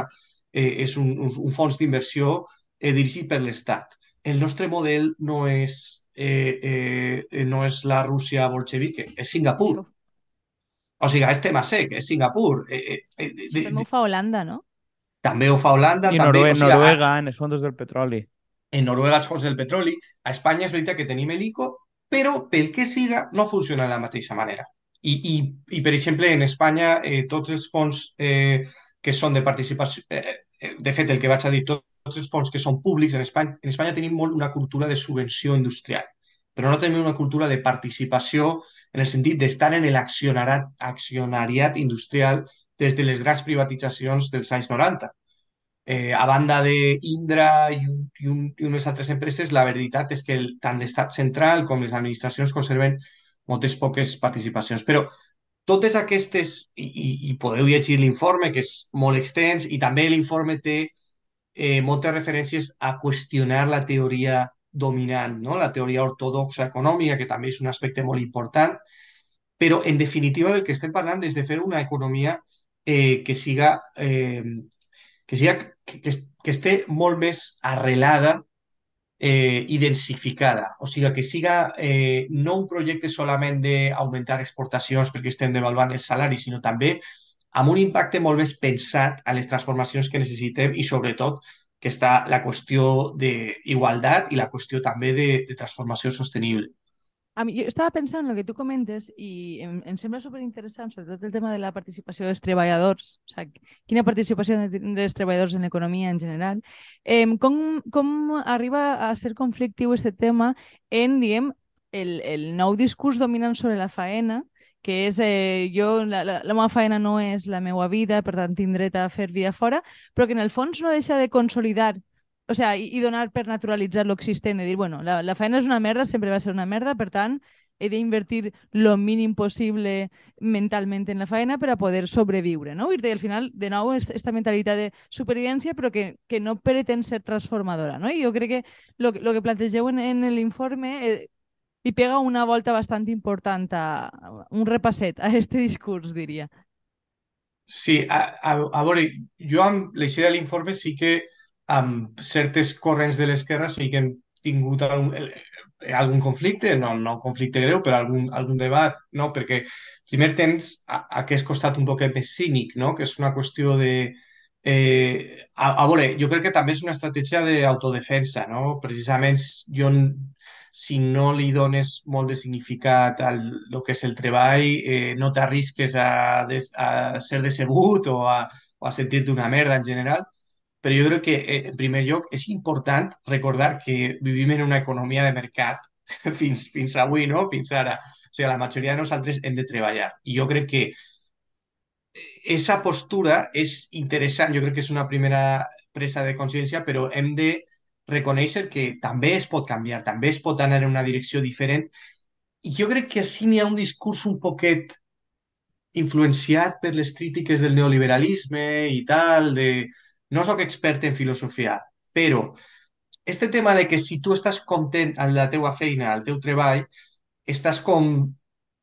eh, és un, un, un fons d'inversió eh, dirigit per l'Estat. El nostre model no és, eh, eh, no és la Rússia bolxevique, és Singapur. O sigui, és tema sec, és Singapur. Eh, eh, eh, Això també ho fa Holanda, no? També ho fa Holanda. I també, Noruega, o sigui, Noruega, en els fons del petroli. En Noruega els fons del petroli. A Espanya és veritat que tenim l'ICO, però pel que siga no funciona de la mateixa manera. I, i, i per exemple, en Espanya eh, tots els fons eh, que són de participació, eh, eh, de fet, el que vaig a dir, tots, els fons que són públics en Espanya, en Espanya tenim molt una cultura de subvenció industrial, però no tenim una cultura de participació en el sentit d'estar en l'accionariat industrial des de les grans privatitzacions dels anys 90. Eh, a banda d'Indra i, un, i, un, i unes altres empreses, la veritat és que el, tant l'Estat central com les administracions conserven moltes poques participacions. Però totes aquestes, i, i, i podeu llegir l'informe, que és molt extens, i també l'informe té eh, moltes referències a qüestionar la teoria dominant, no? la teoria ortodoxa econòmica, que també és un aspecte molt important, però en definitiva del que estem parlant és de fer una economia eh, que siga, eh, que, siga que, que, esté molt més arrelada eh, i densificada. O sigui, que siga eh, no un projecte solament d'augmentar exportacions perquè estem devaluant els salaris, sinó també amb un impacte molt més pensat a les transformacions que necessitem i, sobretot, que està la qüestió d'igualtat i la qüestió també de, de transformació sostenible. A mi, jo estava pensant en el que tu comentes i em, em sembla superinteressant, sobretot el tema de la participació dels treballadors, o sigui, quina participació dels treballadors en l'economia en general. Eh, com, com arriba a ser conflictiu aquest tema en, diguem, el, el nou discurs dominant sobre la faena, que és eh, jo, la, la, la meva feina no és la meva vida, per tant tinc dret a fer vida fora, però que en el fons no deixa de consolidar o sea, i, i donar per naturalitzar l'existent, de dir, bueno, la, la feina és una merda, sempre va ser una merda, per tant, he d'invertir lo mínim possible mentalment en la feina per a poder sobreviure, no? I al final, de nou, aquesta mentalitat de supervivència, però que, que no pretén ser transformadora, no? I jo crec que que, lo que plantegeu en, en l'informe eh, li pega una volta bastant important, a, un repasset a aquest discurs, diria. Sí, a, a, a veure, jo amb l'eixida de l'informe sí que amb certes corrents de l'esquerra sí que hem tingut algun, eh, algun conflicte, no, no un conflicte greu, però algun, algun debat, no? perquè primer tens a, aquest costat un poquet més cínic, no? que és una qüestió de... Eh, a, a veure, jo crec que també és una estratègia d'autodefensa, no? Precisament, jo, si no li dones molt de significat al el que és el treball, eh, no t'arrisques a, des, a ser decebut o a, o a sentir-te una merda en general, però jo crec que, eh, en primer lloc, és important recordar que vivim en una economia de mercat fins, fins avui, no? Fins ara. O sigui, la majoria de nosaltres hem de treballar. I jo crec que aquesta postura és interessant, jo crec que és una primera presa de consciència, però hem de reconèixer que també es pot canviar, també es pot anar en una direcció diferent. I jo crec que així n'hi ha un discurs un poquet influenciat per les crítiques del neoliberalisme i tal, de, no sóc expert en filosofia, però este tema de que si tu estàs content en la teua feina, al teu treball, estàs com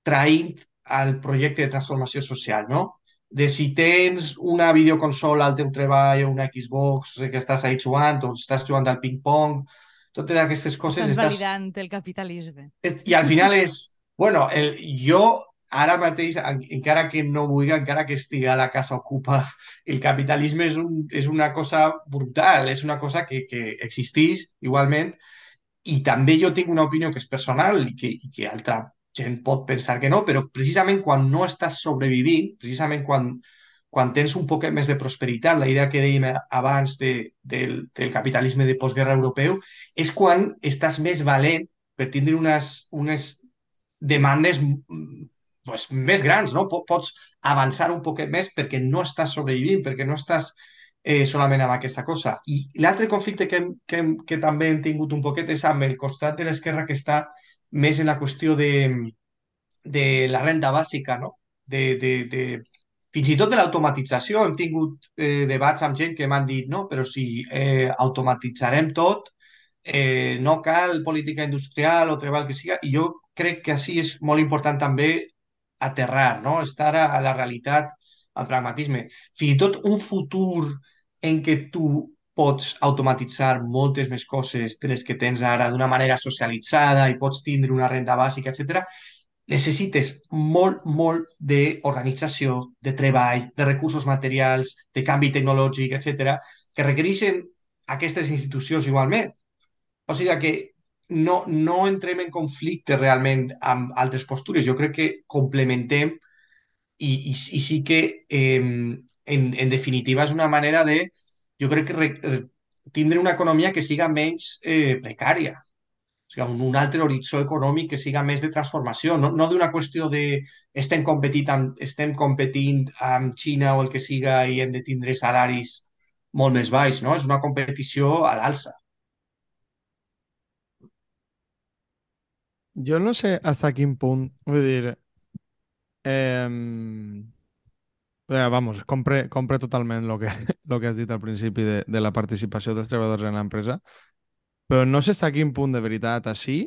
traint al projecte de transformació social, no? De si tens una videoconsola al teu treball o una Xbox que estàs ahí jugant o estàs jugant al ping-pong, totes aquestes coses Estàs estàs... validant el capitalisme. I al final és... Bueno, el, jo ara mateix, en- encara que no vulgui, encara que estigui a la casa ocupa, el capitalisme és, un, és una cosa brutal, és una cosa que, que existeix igualment. I també jo tinc una opinió que és personal i que, i que altra gent pot pensar que no, però precisament quan no estàs sobrevivint, precisament quan, quan tens un poquet més de prosperitat, la idea que dèiem abans de, del, del capitalisme de postguerra europeu, és quan estàs més valent per tindre unes, unes demandes pues, més grans, no? Po- Pots avançar un poquet més perquè no estàs sobrevivint, perquè no estàs eh, solament amb aquesta cosa. I l'altre conflicte que, hem, que, hem, que també hem tingut un poquet és amb el costat de l'esquerra que està més en la qüestió de, de la renda bàsica, no? De, de, de, fins i tot de l'automatització. Hem tingut eh, debats amb gent que m'han dit no, però si eh, automatitzarem tot, eh, no cal política industrial o treball que siga, i jo crec que així és molt important també aterrar, no? estar a, a la realitat, al pragmatisme. Fins i tot un futur en què tu pots automatitzar moltes més coses de les que tens ara d'una manera socialitzada i pots tindre una renda bàsica, etc. necessites molt, molt d'organització, de treball, de recursos materials, de canvi tecnològic, etc., que requereixen aquestes institucions igualment. O sigui que no, no entrem en conflicte realment amb altres postures. Jo crec que complementem i, i, i sí que eh, en, en definitiva és una manera de, jo crec que re, re, tindre una economia que siga menys eh, precària. O sigui, un, un altre horitzó econòmic que siga més de transformació, no, no d'una qüestió de estem competint, amb, estem competint amb Xina o el que siga i hem de tindre salaris molt més baix, no? És una competició a l'alça. Jo no sé fins a quin punt, vull dir, eh, vamos, compre, compre totalment el que, lo que has dit al principi de, de la participació dels treballadors en l'empresa, però no sé fins a quin punt de veritat així,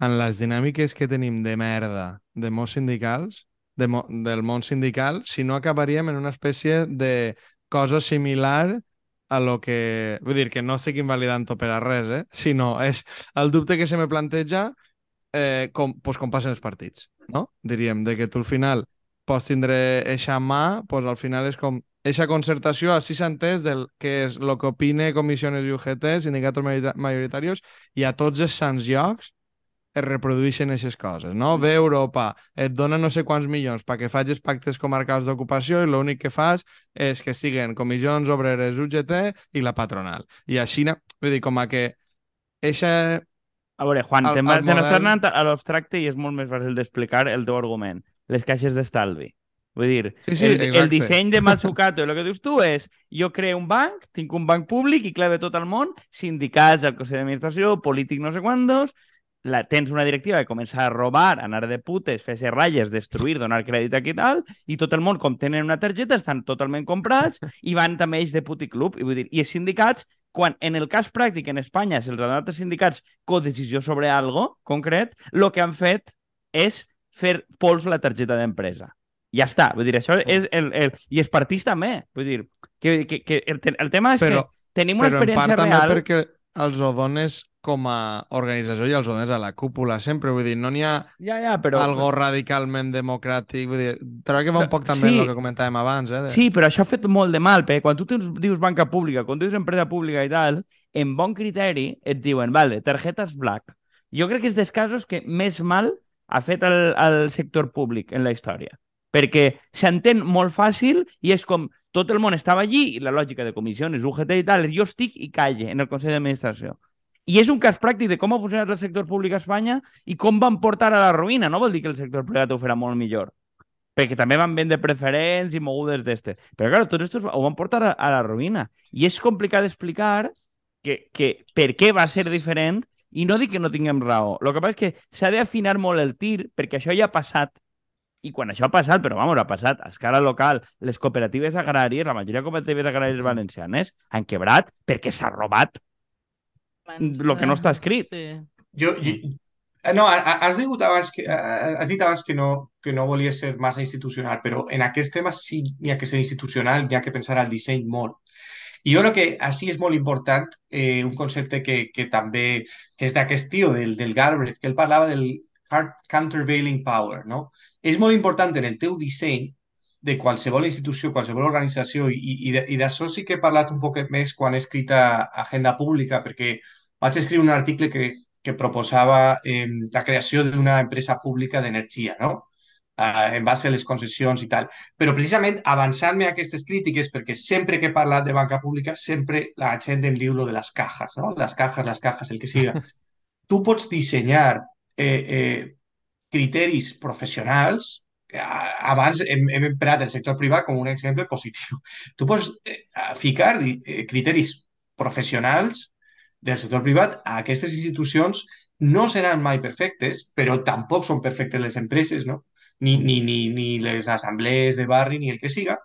en les dinàmiques que tenim de merda de molts sindicals, de mo del món sindical, si no acabaríem en una espècie de cosa similar a lo que... Vull dir, que no estic invalidant-ho per a res, eh? sinó és el dubte que se me planteja eh, com, pues, com passen els partits, no? Diríem, de que tu al final pots tindre eixa mà, pues al final és com eixa concertació, així s'ha entès del que és el que opine comissions i UGT, sindicats majorita- majoritaris, i a tots els sants llocs es reprodueixen aquestes coses, no? Ve Europa, et dona no sé quants milions perquè facis pactes comarcals d'ocupació i l'únic que fas és que siguen comissions obreres UGT i la patronal. I així, na- vull dir, com a que eixa A veure, Juan, El- te'n el va- te n'estàs model- anant a l'abstracte i és molt més fàcil d'explicar el teu argument. Les caixes d'estalvi. Vull dir, Sí, sí, el, el disseny de Matsukato, el que dius tu és jo creo un banc, tinc un banc públic i clave tot el món, sindicats, el Consell d'Administració, polític no sé quantos, la, tens una directiva que comença a robar, a anar de putes, fer-se ratlles, destruir, donar crèdit aquí i tal, i tot el món, com tenen una targeta, estan totalment comprats i van també ells de puti club. I, vull dir, i els sindicats, quan en el cas pràctic en Espanya se'ls ha donat als sindicats codecisió sobre algo concret, el que han fet és fer pols la targeta d'empresa. Ja està. Vull dir, això és el, el... I els partits també. Vull dir, que, que, que el, el tema és Però- que tenim una Però en experiència part també real... perquè els ho dones com a organització i els ho dones a la cúpula sempre, vull dir, no n'hi ha Ja, ja, però... algo radicalment democràtic, vull dir, trobo que va un poc també Sí. el que comentàvem abans, eh? De... Sí, però això ha fet molt de mal, perquè quan tu tens, dius banca pública, quan tu dius empresa pública i tal, en bon criteri et diuen, vale, targetes black. Jo crec que és dels casos que més mal ha fet el, el sector públic en la història. Perquè s'entén molt fàcil i és com tot el món estava allí i la lògica de comissions, UGT i tal, jo estic i calle en el Consell d'Administració. I és un cas pràctic de com ha funcionat el sector públic a Espanya i com van portar a la ruïna. No vol dir que el sector privat ho farà molt millor perquè també van vendre preferents i mogudes d'este. Però, clar, tots estos ho van portar a, a la ruïna. I és complicat d'explicar que, que per què va ser diferent i no dic que no tinguem raó. El que passa és que s'ha d'afinar molt el tir perquè això ja ha passat. I quan això ha passat, però vamos, ha passat a escala local, les cooperatives agràries, la majoria de cooperatives agràries valencianes han quebrat perquè s'ha robat. El que no està escrit. Sí. Jo, jo, eh, no, ha- ha- has dit abans que, eh, has dit abans que no, que no volies ser massa institucional, però en aquest tema sí n'hi ha que ser institucional, n'hi ha que pensar al disseny molt. I jo crec que així és molt important eh, un concepte que, que també és d'aquest tio, del, del Galbraith, que ell parlava del hard countervailing power, no? És molt important en el teu disseny de qualsevol institució, qualsevol organització, i, i, de- i d'això sí que he parlat un poquet més quan he escrit a Agenda Pública, perquè vaig escriure un article que, que proposava eh, la creació d'una empresa pública d'energia, no? Eh, en base a les concessions i tal. Però precisament avançant-me a aquestes crítiques, perquè sempre que he parlat de banca pública, sempre la gent em diu lo de les cajas, no? Les cajas, les cajas, el que siga. tu pots dissenyar eh, eh, criteris professionals a- abans hem, hem emprat el sector privat com un exemple positiu. Tu pots eh, ficar eh, criteris professionals del sector privat aquestes institucions no seran mai perfectes, però tampoc són perfectes les empreses, no? Ni, ni, ni, ni les assemblees de barri, ni el que siga,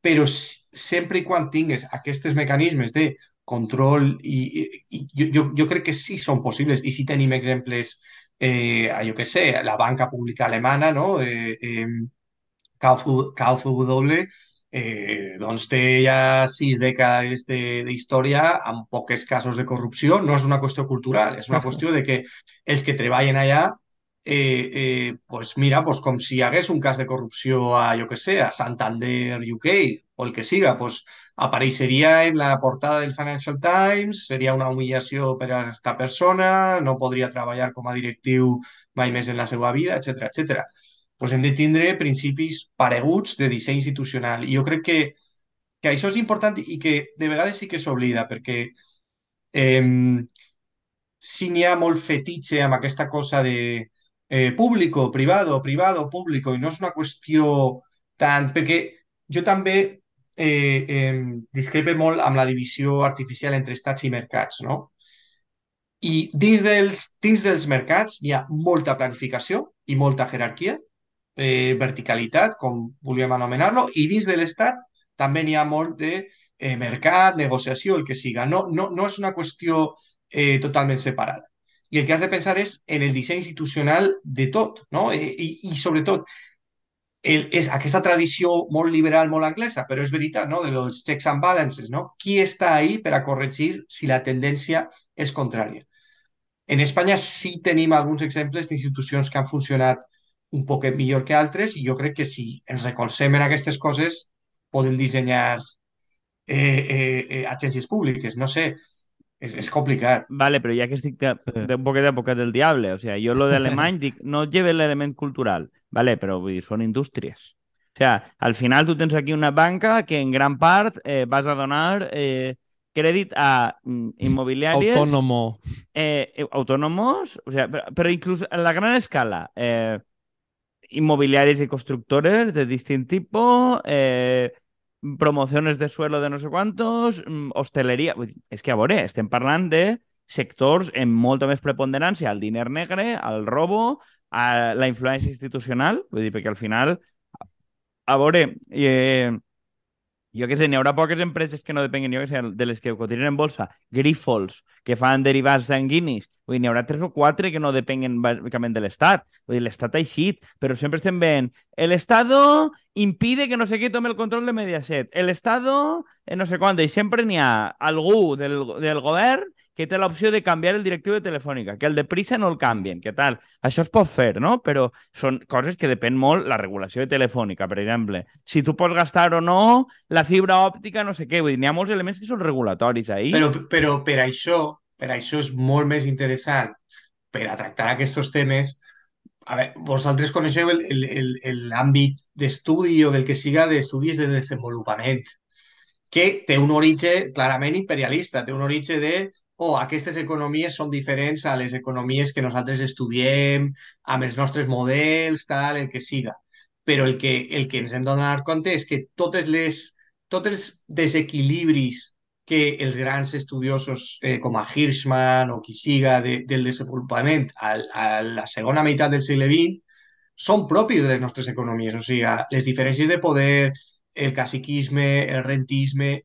però sempre i quan tingues aquests mecanismes de control i, i, jo, jo, crec que sí són possibles i sí tenim exemples eh, jo què sé, la banca pública alemana, no? Eh, eh, KfW eh, doncs té ja sis dècades de- d'història amb poques casos de corrupció. No és una qüestió cultural, és una qüestió de que els que treballen allà, eh, eh, pues mira, pues com si hi hagués un cas de corrupció a, jo què sé, a Santander UK o el que siga, pues apareixeria en la portada del Financial Times, seria una humillació per a aquesta persona, no podria treballar com a directiu mai més en la seva vida, etc etc pues hem de tindre principis pareguts de disseny institucional. I jo crec que, que això és important i que de vegades sí que s'oblida, perquè eh, sí n'hi ha molt fetitxe amb aquesta cosa de eh, público, privado, privado, público, i no és una qüestió tant... Perquè jo també eh, eh, discrepe molt amb la divisió artificial entre estats i mercats, no? I dins dels, dins dels mercats hi ha molta planificació i molta jerarquia, eh, verticalitat, com volíem anomenar-lo, i dins de l'Estat també n'hi ha molt de eh, mercat, negociació, el que siga. No, no, no és una qüestió eh, totalment separada. I el que has de pensar és en el disseny institucional de tot, no? I, i, i sobretot, el, és aquesta tradició molt liberal, molt anglesa, però és veritat, no? De los checks and balances, no? Qui està ahí per a corregir si la tendència és contrària? En Espanya sí tenim alguns exemples d'institucions que han funcionat un poquet millor que altres i jo crec que si ens recolzem en aquestes coses podem dissenyar eh, eh, eh, agències públiques. No sé, és, és complicat. Vale, però ja que estic de, de un poquet d'època del diable, o sea, jo lo d'alemany dic, no lleva l'element cultural, vale, però vull dir, són indústries. O sea, al final tu tens aquí una banca que en gran part eh, vas a donar eh, crèdit a mm, immobiliàries... Autónomo. eh, eh, autónomos, o sea, pero, pero incluso a la gran escala, eh, inmobiliarias y constructores de distinto tipo, eh, promociones de suelo de no sé quantos, mm, hosteleria... Vull És que, a veure, estem parlant de sectors amb molta més preponderància al diner negre, al robo, a la influència institucional, vull dir, perquè al final, a veure, eh, jo què sé, n'hi haurà poques empreses que no depenguen, jo què sé, de les que cotitzen en bolsa, Grifols, que fan derivats sanguinis, vull dir, n'hi haurà tres o quatre que no depenguen bàsicament de l'Estat. Vull dir, l'Estat ha eixit, però sempre estem veient el Estado impide que no sé qui tome el control de Mediaset. El Estado, eh, no sé quant, i sempre n'hi ha algú del, del govern que té l'opció de canviar el directiu de Telefònica, que el de prisa no el canvien, què tal? Això es pot fer, no? Però són coses que depèn molt la regulació de Telefònica, per exemple. Si tu pots gastar o no la fibra òptica, no sé què, vull dir, n'hi ha molts elements que són regulatoris ahí. Però, però per això, per això és molt més interessant per a tractar aquests temes a veure, vosaltres coneixeu l'àmbit d'estudi o del que siga d'estudis de desenvolupament, que té un origen clarament imperialista, té un origen de oh, aquestes economies són diferents a les economies que nosaltres estudiem, amb els nostres models, tal, el que siga. Però el que, el que ens hem de donar compte és que totes les, tots els desequilibris que els grans estudiosos eh, com a Hirschman o qui siga de, del desenvolupament a, a la segona meitat del segle XX són propis de les nostres economies, o sigui, les diferències de poder, el caciquisme, el rentisme,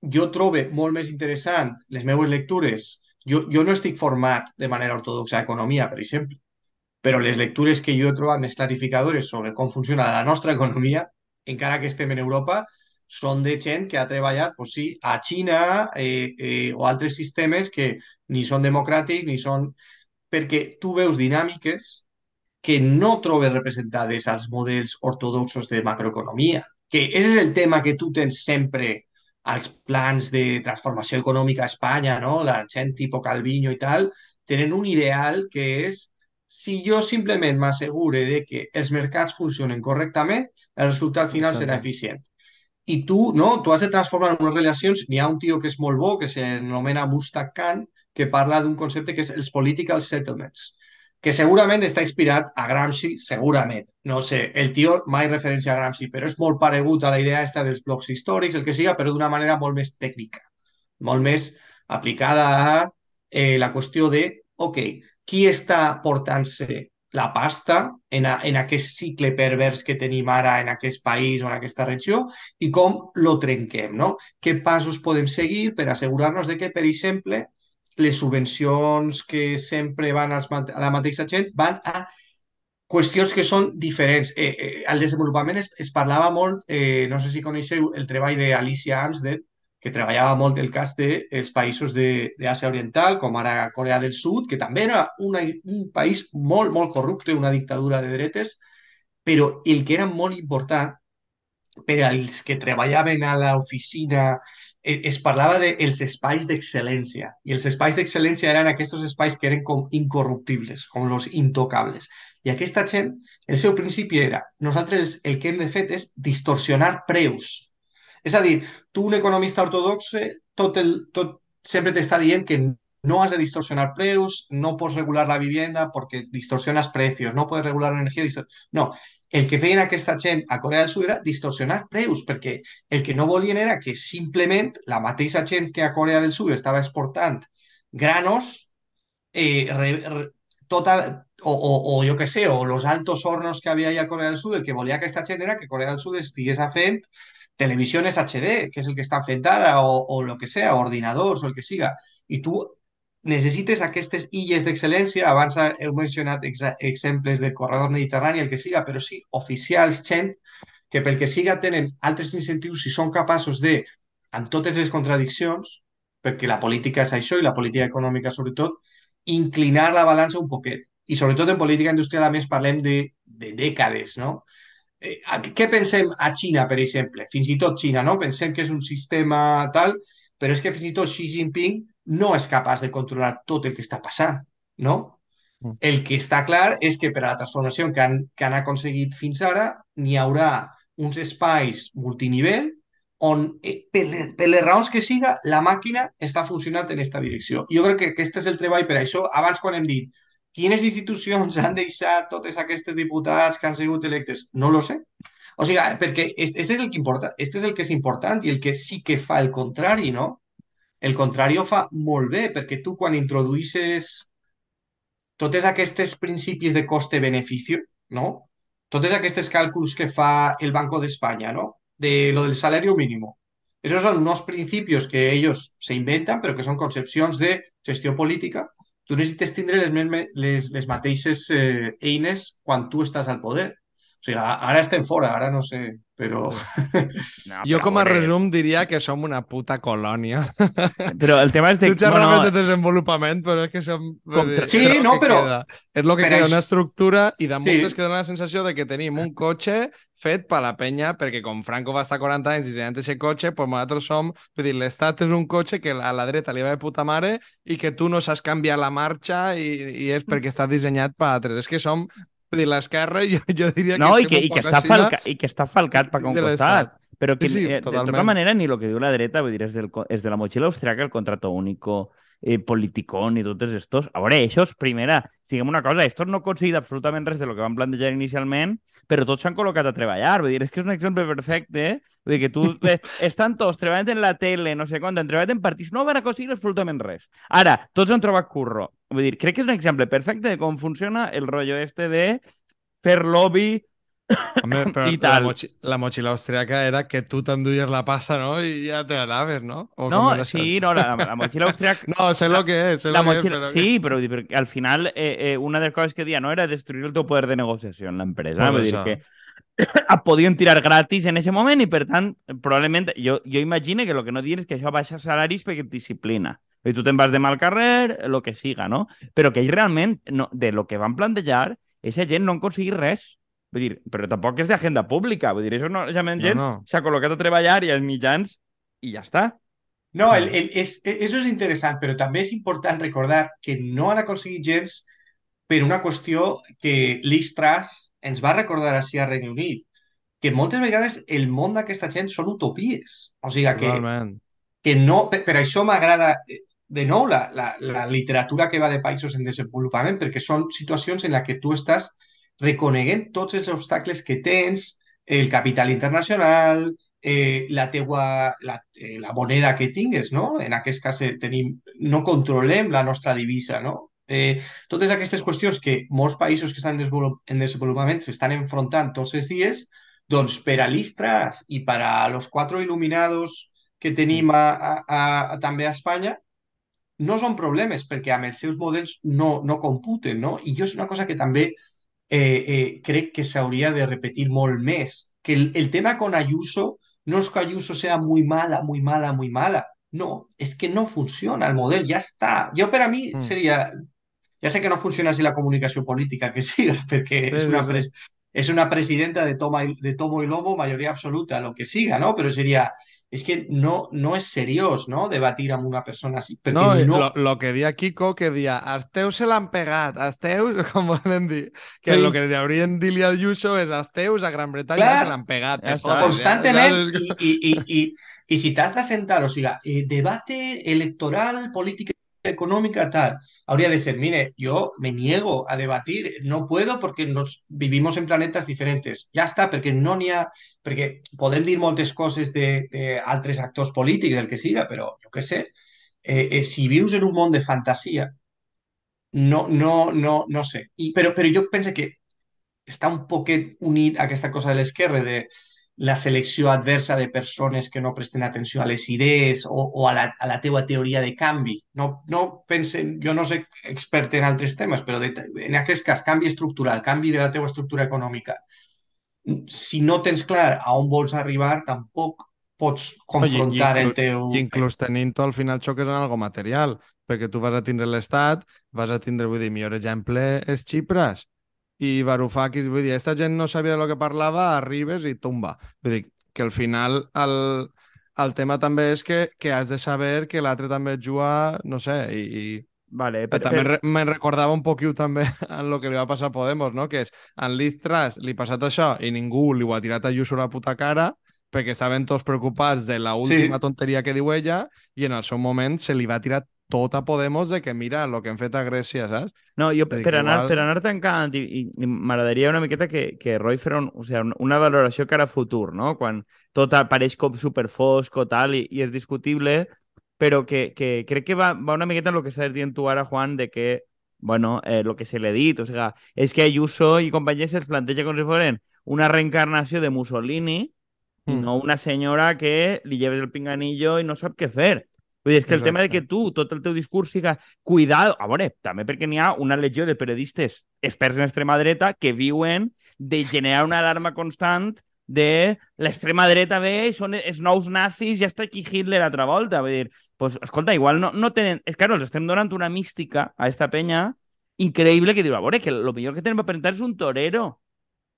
jo trobo molt més interessant les meves lectures. jo, jo no estic format de manera ortodoxa a economia, per exemple, però les lectures que jo he trobat més clarificadores sobre com funciona la nostra economia, encara que estem en Europa, són de gent que ha treballat, pues sí, a Xina eh, eh, o altres sistemes que ni són democràtics ni són... perquè tu veus dinàmiques que no trobes representades als models ortodoxos de macroeconomia. Que ese és el tema que tu tens sempre als plans de transformació econòmica a Espanya, no? La gent tipus Calviño i tal, tenen un ideal que és si jo simplement m'assegure de que els mercats funcionen correctament, el resultat final serà Exacte. eficient. I tu, no? Tu has de transformar unes relacions... N'hi ha un tio que és molt bo, que s'anomena Mustaq Khan, que parla d'un concepte que és els political settlements, que segurament està inspirat a Gramsci, segurament. No sé, el tio mai referència a Gramsci, però és molt paregut a la idea esta dels blocs històrics, el que siga, però d'una manera molt més tècnica, molt més aplicada a eh, la qüestió de, ok, qui està portant-se la pasta en, a, en aquest cicle pervers que tenim ara en aquest país o en aquesta regió i com lo trenquem, no? Què passos podem seguir per assegurar-nos de que, per exemple, les subvencions que sempre van als, a la mateixa gent van a qüestions que són diferents. Eh, eh, al desenvolupament es, es parlava molt, eh, no sé si coneixeu el treball d'Alicia Amsden, que treballava molt el cas dels països d'Àsia Oriental, com ara Corea del Sud, que també era una, un país molt, molt corrupte, una dictadura de dretes, però el que era molt important per als que treballaven a l'oficina es parlava dels de espais d'excel·lència. I els espais d'excel·lència eren aquests espais que eren com incorruptibles, com els intocables. I aquesta gent, el seu principi era, nosaltres el que hem de fer és distorsionar preus. És a dir, tu, un economista ortodox, tot el, tot sempre t'està dient que no has de distorsionar preus, no pots regular la vivienda perquè distorsiones precios, no pots regular l'energia. Distor... No, el que feien aquesta gent a Corea del Sud era distorsionar preus, perquè el que no volien era que simplement la mateixa gent que a Corea del Sud estava exportant granos, eh, tota, o, o, o que sé, o los altos hornos que havia a Corea del Sud, el que volia aquesta gent era que Corea del Sud estigués fent televisiones HD, que és el que estan fent ara, o, o el que sea, ordinadors, o el que siga. I tu necessites aquestes illes d'excel·lència, abans heu mencionat ex exemples del corredor mediterrani, el que siga, però sí, oficials, gent, que pel que siga tenen altres incentius si són capaços de, amb totes les contradiccions, perquè la política és això i la política econòmica sobretot, inclinar la balança un poquet. I sobretot en política industrial, a més, parlem de, de dècades, no? Eh, què pensem a Xina, per exemple? Fins i tot Xina, no? Pensem que és un sistema tal, però és que fins i tot Xi Jinping no és capaç de controlar tot el que està passant, no? Mm. El que està clar és que per a la transformació que han, que han aconseguit fins ara n'hi haurà uns espais multinivell on, eh, per, per les raons que siga, la màquina està funcionant en aquesta direcció. Jo crec que aquest és el treball per això. Abans, quan hem dit quines institucions han deixat totes aquestes diputats que han sigut electes, no lo sé. O sigui, perquè este és el que importa, este és el que és important i el que sí que fa el contrari, no? El contrari ho fa molt bé, perquè tu quan introduïsses totes aquestes principis de coste-benefici, no? Totes aquestes càlculs que fa el Banco d'Espanya, ¿no? De lo del salario mínimo. Esos son unos principios que ellos se inventan, però que són concepcions de gestió política. Tu necessites tindre les, les, les mateixes eh, eines quan tu estàs al poder. O sigui, ara estem fora, ara no sé, però... No, Jo però com a veure, resum diria que som una puta colònia. Però el tema és de... Tu xerraves bueno, de desenvolupament, però és que som... Contra- Sí, és no, que però- Queda. És el que per queda, això- una estructura, i damunt Sí. que dona la sensació de que tenim un cotxe fet per la penya, perquè com Franco va estar 40 anys dissenyant aquest cotxe, pues nosaltres som... Vull dir, l'estat és un cotxe que a la dreta li va de puta mare i que tu no saps canviar la marxa i, i és perquè està dissenyat per altres. És que som... Vull dir, l'esquerra jo, jo diria No, que i que, i, està falca, i que està falcat per de costat. Però que, Sí, sí, eh, de tota totalment. manera, ni el que diu la dreta, vull dir, és, del, co- és de la motxilla austriaca, el contrato único, eh, politicón i tots estos. A veure, això primera, siguem una cosa, estos no han aconseguit absolutament res de lo que van plantejar inicialment, però tots s'han col·locat a treballar. Vull dir, és que és un exemple perfecte, eh? Vull dir que tu... Eh, estan tots treballant en la tele, no sé quant, han treballat en partits, no van aconseguir absolutament res. Ara, tots han trobat curro. Vull dir, crec que és un exemple perfecte de com funciona el rotllo este de fer lobby Però I la, tal. mochi la motxilla austríaca era que tu t'enduies la pasta, no? I ja te anaves, no? O No, sí, no, la, la motxilla austríaca... No, sé lo que és, sé La lo que mochila, però... sí, però, vull dir, perquè al final eh, eh, una de les coses que deia no era destruir el teu poder de negociació en l'empresa. Por Vull dir això. que et podien tirar gratis en aquest moment i, per tant, probablement... Jo, jo imagino que el que no diuen és que això baixa salaris perquè et disciplina. I tu te'n vas de mal carrer, el que siga, no? Però que ells realment, no, de lo que van plantejar, aquesta gent no han aconseguit res. Vull dir, però tampoc és d'agenda pública. Vull dir, això no, ja No, gent no. s'ha col·locat a treballar i als mitjans i ja està. No, el, el, és, eso és interessant, però també és important recordar que no han aconseguit gens per una qüestió que Liz Truss ens va recordar així a Regne Unit, que moltes vegades el món d'aquesta gent són utopies. O sigui que, Totalment. que no... Per, per això m'agrada, eh, de nou, la, la, la literatura que va de països en desenvolupament, perquè són situacions en les que tu estàs reconeguent tots els obstacles que tens, el capital internacional, eh, la teua, la, eh, la moneda que tingues, no? En aquest cas eh, tenim, no controlem la nostra divisa, no? Eh, totes aquestes qüestions que molts països que estan en desenvolup- en desenvolupament s'estan enfrontant tots els dies, doncs per a l'Istras i per a los quatre il·luminados que tenim a, a, a, a, també a Espanya, no són problemes perquè amb els seus models no, no computen, no? I jo és una cosa que també eh, eh, crec que s'hauria de repetir molt més, que el, el tema con Ayuso no es que Ayuso sea muy mala, muy mala, muy mala, no, es que no funciona el model, ya está. Yo para mí Mm. sería, ya sé que no funciona así la comunicación política que siga, porque es una, es una presidenta de, toma y- de tomo y lomo, mayoría absoluta, lo que siga, ¿no? Pero sería, es que no, no es seriós, ¿no? Debatir amb una persona así, No, no, no... Lo, lo que dia Kiko, que dia, els teus se l'han pegat, els teus, com volen dir, que Sí. lo que haurien dir-li a Ayuso és els teus a Gran Bretanya Clar. se l'han pegat. Ja te està. jodes, constantement ja, ja, i, i, i, i, i si t'has de sentar, o sigui, eh, debate electoral, política económica, tal, habría de ser, mire, yo me niego a debatir, no puedo porque nos vivimos en planetes diferents. Ja està, perquè no n'hi ha... Perquè podem dir moltes coses d'altres actors polítics, el que siga, però jo què sé, eh, eh, si vius en un món de fantasia, no, no, no, no sé. I, però, però jo penso que està un poquet unit a aquesta cosa de l'esquerra de la selecció adversa de persones que no presten atenció a les idees o, o a, la, a la teua teoria de canvi. No, no pensen, jo no soc expert en altres temes, però de, en aquest cas, canvi estructural, canvi de la teua estructura econòmica. Si no tens clar a on vols arribar, tampoc pots confrontar i el teu... I inclús tenint-ho al final xoques en algo material, perquè tu vas a tindre l'Estat, vas a tindre, vull dir, millor exemple és Xipres i Varoufakis, vull dir, esta gent no sabia de lo que parlava, arribes i tumba. Vull dir, que al final el, el tema també és que, que has de saber que l'altre també juga, no sé, i, i Vale, Però, per, també per, re me recordava un poquiu també en el que li va passar a Podemos, no? que és en Liz Truss li ha passat això i ningú li ho ha tirat a a la puta cara perquè estaven tots preocupats de la última Sí. tonteria que diu ella i en el seu moment se li va tirar tot a Podemos de que mira el que hem fet a Grècia, saps? No, jo per que anar, igual- per anar tancant, i, i, m'agradaria una miqueta que, que Roy fes un, o sigui, una valoració cara a futur, no? Quan tot apareix com superfosc o tal, i, i és discutible, però que, que crec que va, va una miqueta en el que estàs dient tu ara, Juan, de que, bueno, eh, lo que se le dit, o sigui, és que Ayuso i companyia se'ls planteja com si foren una reencarnació de Mussolini Mm. no una senyora que li lleves el pinganillo i no sap què fer. Vull dir, és que el tema de que Exacte. tu, tot el teu discurs siga cuidado, a veure, també perquè n'hi ha una legió de periodistes experts en extrema dreta que viuen de generar una alarma constant de l'extrema dreta ve són els nous nazis, ja està aquí Hitler altra volta. Vull dir, pues, escolta, igual no, no tenen... És que ara els estem donant una mística a esta penya increïble que diu, a veure, que el millor que tenen per presentar és un torero.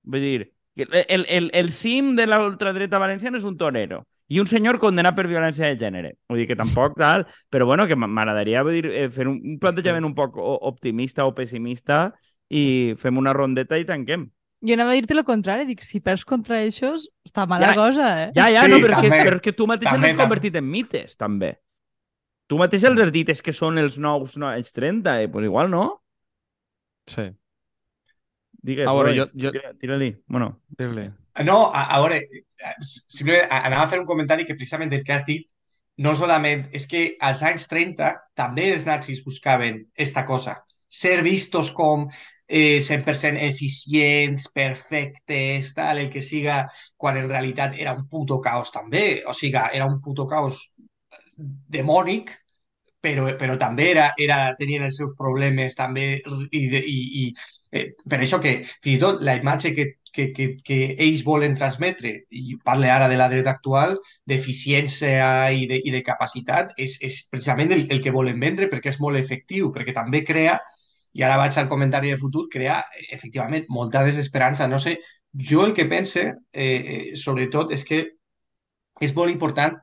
Vull dir, que el, el, el cim de la ultradreta valenciana és un torero i un senyor condenat per violència de gènere. Vull dir que tampoc tal, però bueno, que m'agradaria eh, fer un, plantejament un poc optimista o pessimista i fem una rondeta i tanquem. Jo anava a dir-te el contrari, dic, si perds contra ells, està mala Ja, cosa, eh? Ja, ja, Sí, no, però, que, també. però que tu mateix També, els has convertit en mites, també. Tu mateix els has dit és que són els nous, no, els 30, eh? pues igual no. Sí, Digues, A veure, jo- jo- tira- tira-li. Bueno, dir-li. No, a, a veure, eh, simplement anava a fer un comentari que precisament el dit no solament és que als anys 30 també els nazis buscaven esta cosa, ser vistos com eh, 100% eficients, perfectes, tal, el que siga, quan en realitat era un puto caos també. O sigui, era un puto caos demònic, però, però també era, era, tenien els seus problemes també i, eh, que fins la imatge que, que, que, que ells volen transmetre, i parle ara de la dreta actual, d'eficiència i, de, i de capacitat, és, és precisament el, el que volen vendre perquè és molt efectiu, perquè també crea, i ara vaig al comentari de futur, crea efectivament molta desesperança. No sé, jo el que pense, eh, eh, sobretot, és que és molt important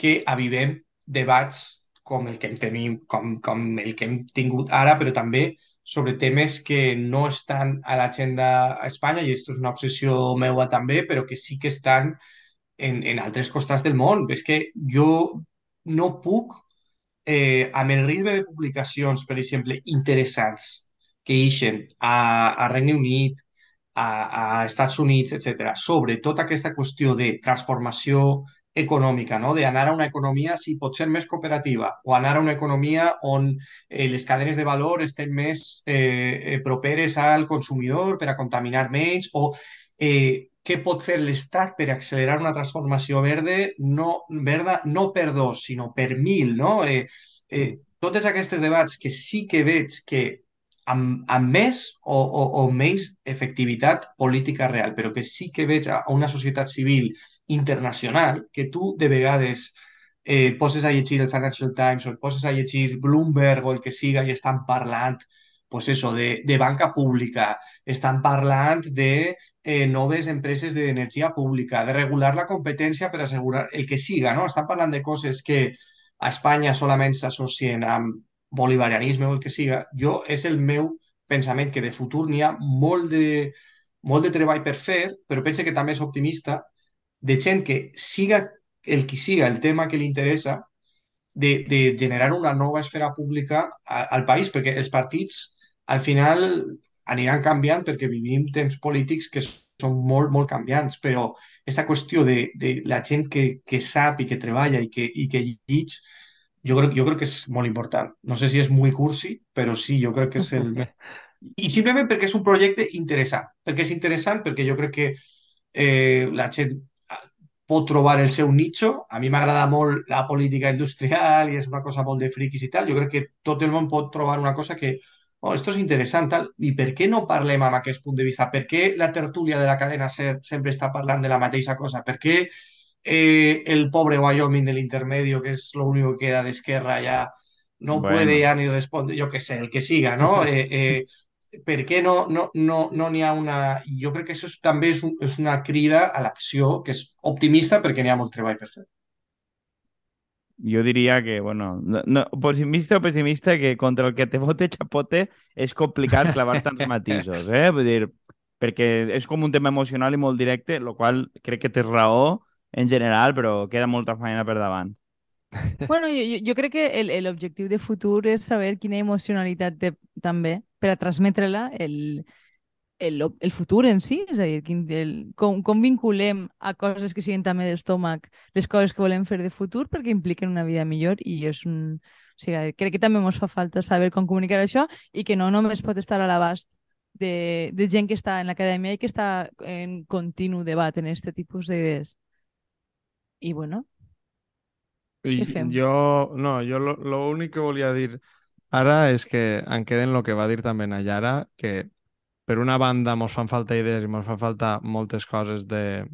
que avivem debats com el que tenim, com, com el que hem tingut ara, però també sobre temes que no estan a l'agenda a Espanya, i això és una obsessió meua també, però que sí que estan en, en altres costats del món. És que jo no puc, eh, amb el ritme de publicacions, per exemple, interessants que ixen a, a Regne Unit, a, a Estats Units, etc., sobre tota aquesta qüestió de transformació econòmica, no? d'anar a una economia, si pot ser més cooperativa, o anar a una economia on eh, les cadenes de valor estem més eh, properes al consumidor per a contaminar menys, o eh, què pot fer l'Estat per accelerar una transformació verde, no, verda, no per dos, sinó per mil. No? Eh, eh, totes aquestes debats que sí que veig que amb, amb més o, o, o menys efectivitat política real, però que sí que veig a una societat civil internacional que tu de vegades eh, poses a llegir el Financial Times o et poses a llegir Bloomberg o el que siga i estan parlant pues eso, de, de banca pública, estan parlant de eh, noves empreses d'energia pública, de regular la competència per assegurar el que siga, no? Estan parlant de coses que a Espanya solament s'associen amb bolivarianisme o el que siga. Jo, és el meu pensament que de futur n'hi ha molt de, molt de treball per fer, però pense que també és optimista de gent que siga el que siga el tema que li interessa, de, de generar una nova esfera pública a, al país, perquè els partits al final aniran canviant perquè vivim temps polítics que són molt, molt canviants, però aquesta qüestió de, de la gent que, que sap i que treballa i que, i que llig, jo crec, jo crec que és molt important. No sé si és molt cursi, però sí, jo crec que és el... I simplement perquè és un projecte interessant. Perquè és interessant perquè jo crec que eh, la gent pot trobar el seu nicho. A mi m'agrada molt la política industrial i és una cosa molt de friquis i tal. Jo crec que tot el món pot trobar una cosa que, oh, esto és interessant, tal. I per què no parlem amb aquest punt de vista? Per què la tertúlia de la cadena SER sempre està parlant de la mateixa cosa? Per què eh, el pobre Wyoming de l'intermedio, que és l'únic que queda d'esquerra ja, no bueno. puede ya ni responder, jo que sé, el que siga, no? Eh, eh, per què no n'hi no, no, no ha una... Jo crec que això és, també és, un, és una crida a l'acció que és optimista perquè n'hi ha molt treball per fer. Jo diria que, bueno, no, no, pessimista o pessimista, que contra el que te vote chapote és complicat clavar tants matisos, eh? Vull dir, perquè és com un tema emocional i molt directe, el qual crec que té raó en general, però queda molta feina per davant. Bueno, jo, jo crec que l'objectiu de futur és saber quina emocionalitat té també per a transmetre-la el, el, el futur en si, és a dir, quin, el, com, com vinculem a coses que siguin també d'estómac les coses que volem fer de futur perquè impliquen una vida millor i és un... O sigui, crec que també ens fa falta saber com comunicar això i que no només pot estar a l'abast de, de gent que està en l'acadèmia i que està en continu debat en aquest tipus d'idees. I bueno, I què fem? jo, no, jo l'únic que volia dir ara és que en queden el que va dir també na Yara, que per una banda mos fan falta idees i mos fan falta moltes coses de,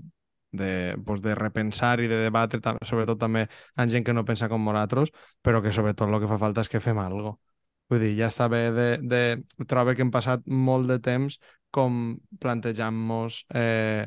de, pues, de repensar i de debatre, sobretot també amb gent que no pensa com nosaltres, però que sobretot el que fa falta és que fem alguna cosa. Vull dir, ja està bé de, de... Trobo que hem passat molt de temps com plantejant-nos eh,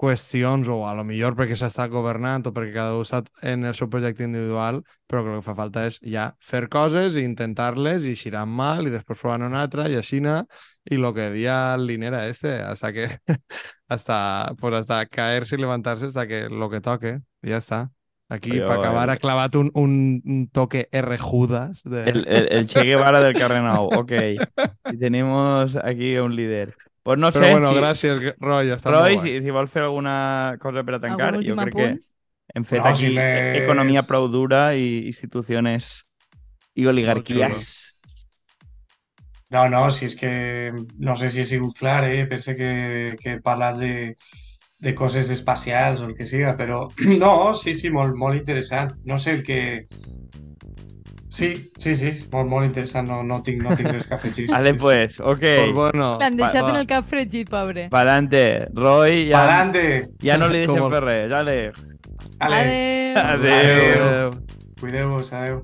qüestions o a lo millor perquè s'està governant o perquè cada un està en el seu projecte individual, però que el que fa falta és ja fer coses i intentar-les i xirar mal i després provar una altra i així i lo que dia el Linera este, hasta que hasta, pues hasta caerse y levantarse hasta que lo que toque, ya está. Aquí, Oye, para acabar, el... ha clavat un, un, un, toque R. Judas. De... El, el, el, Che Guevara del Carrenau, ok. Y tenemos aquí un líder. Pues no Però sé bueno, si... gràcies, Roy. Està Roy, molt si, si vol fer alguna cosa per a tancar, jo crec apunt? que hem fet No, aquí si me- economia prou dura i institucions i oligarquies. No, no, si és que no sé si he sigut clar, eh? Pense que, que he parlat de, de coses espacials o el que siga, però no, sí, sí, molt, molt interessant. No sé el que... Sí, sí, sí, molt, molt interessant, no, no tinc, no tinc res que afegir. Vale, sí, sí. pues, ok. Pues bueno, L'han deixat va. en el cap fregit, pobre. Pa'lante. Roy, ja, Pa'lante! ja no li deixem fer res. Vale. Ale, adeu. cuideu-vos, adeu.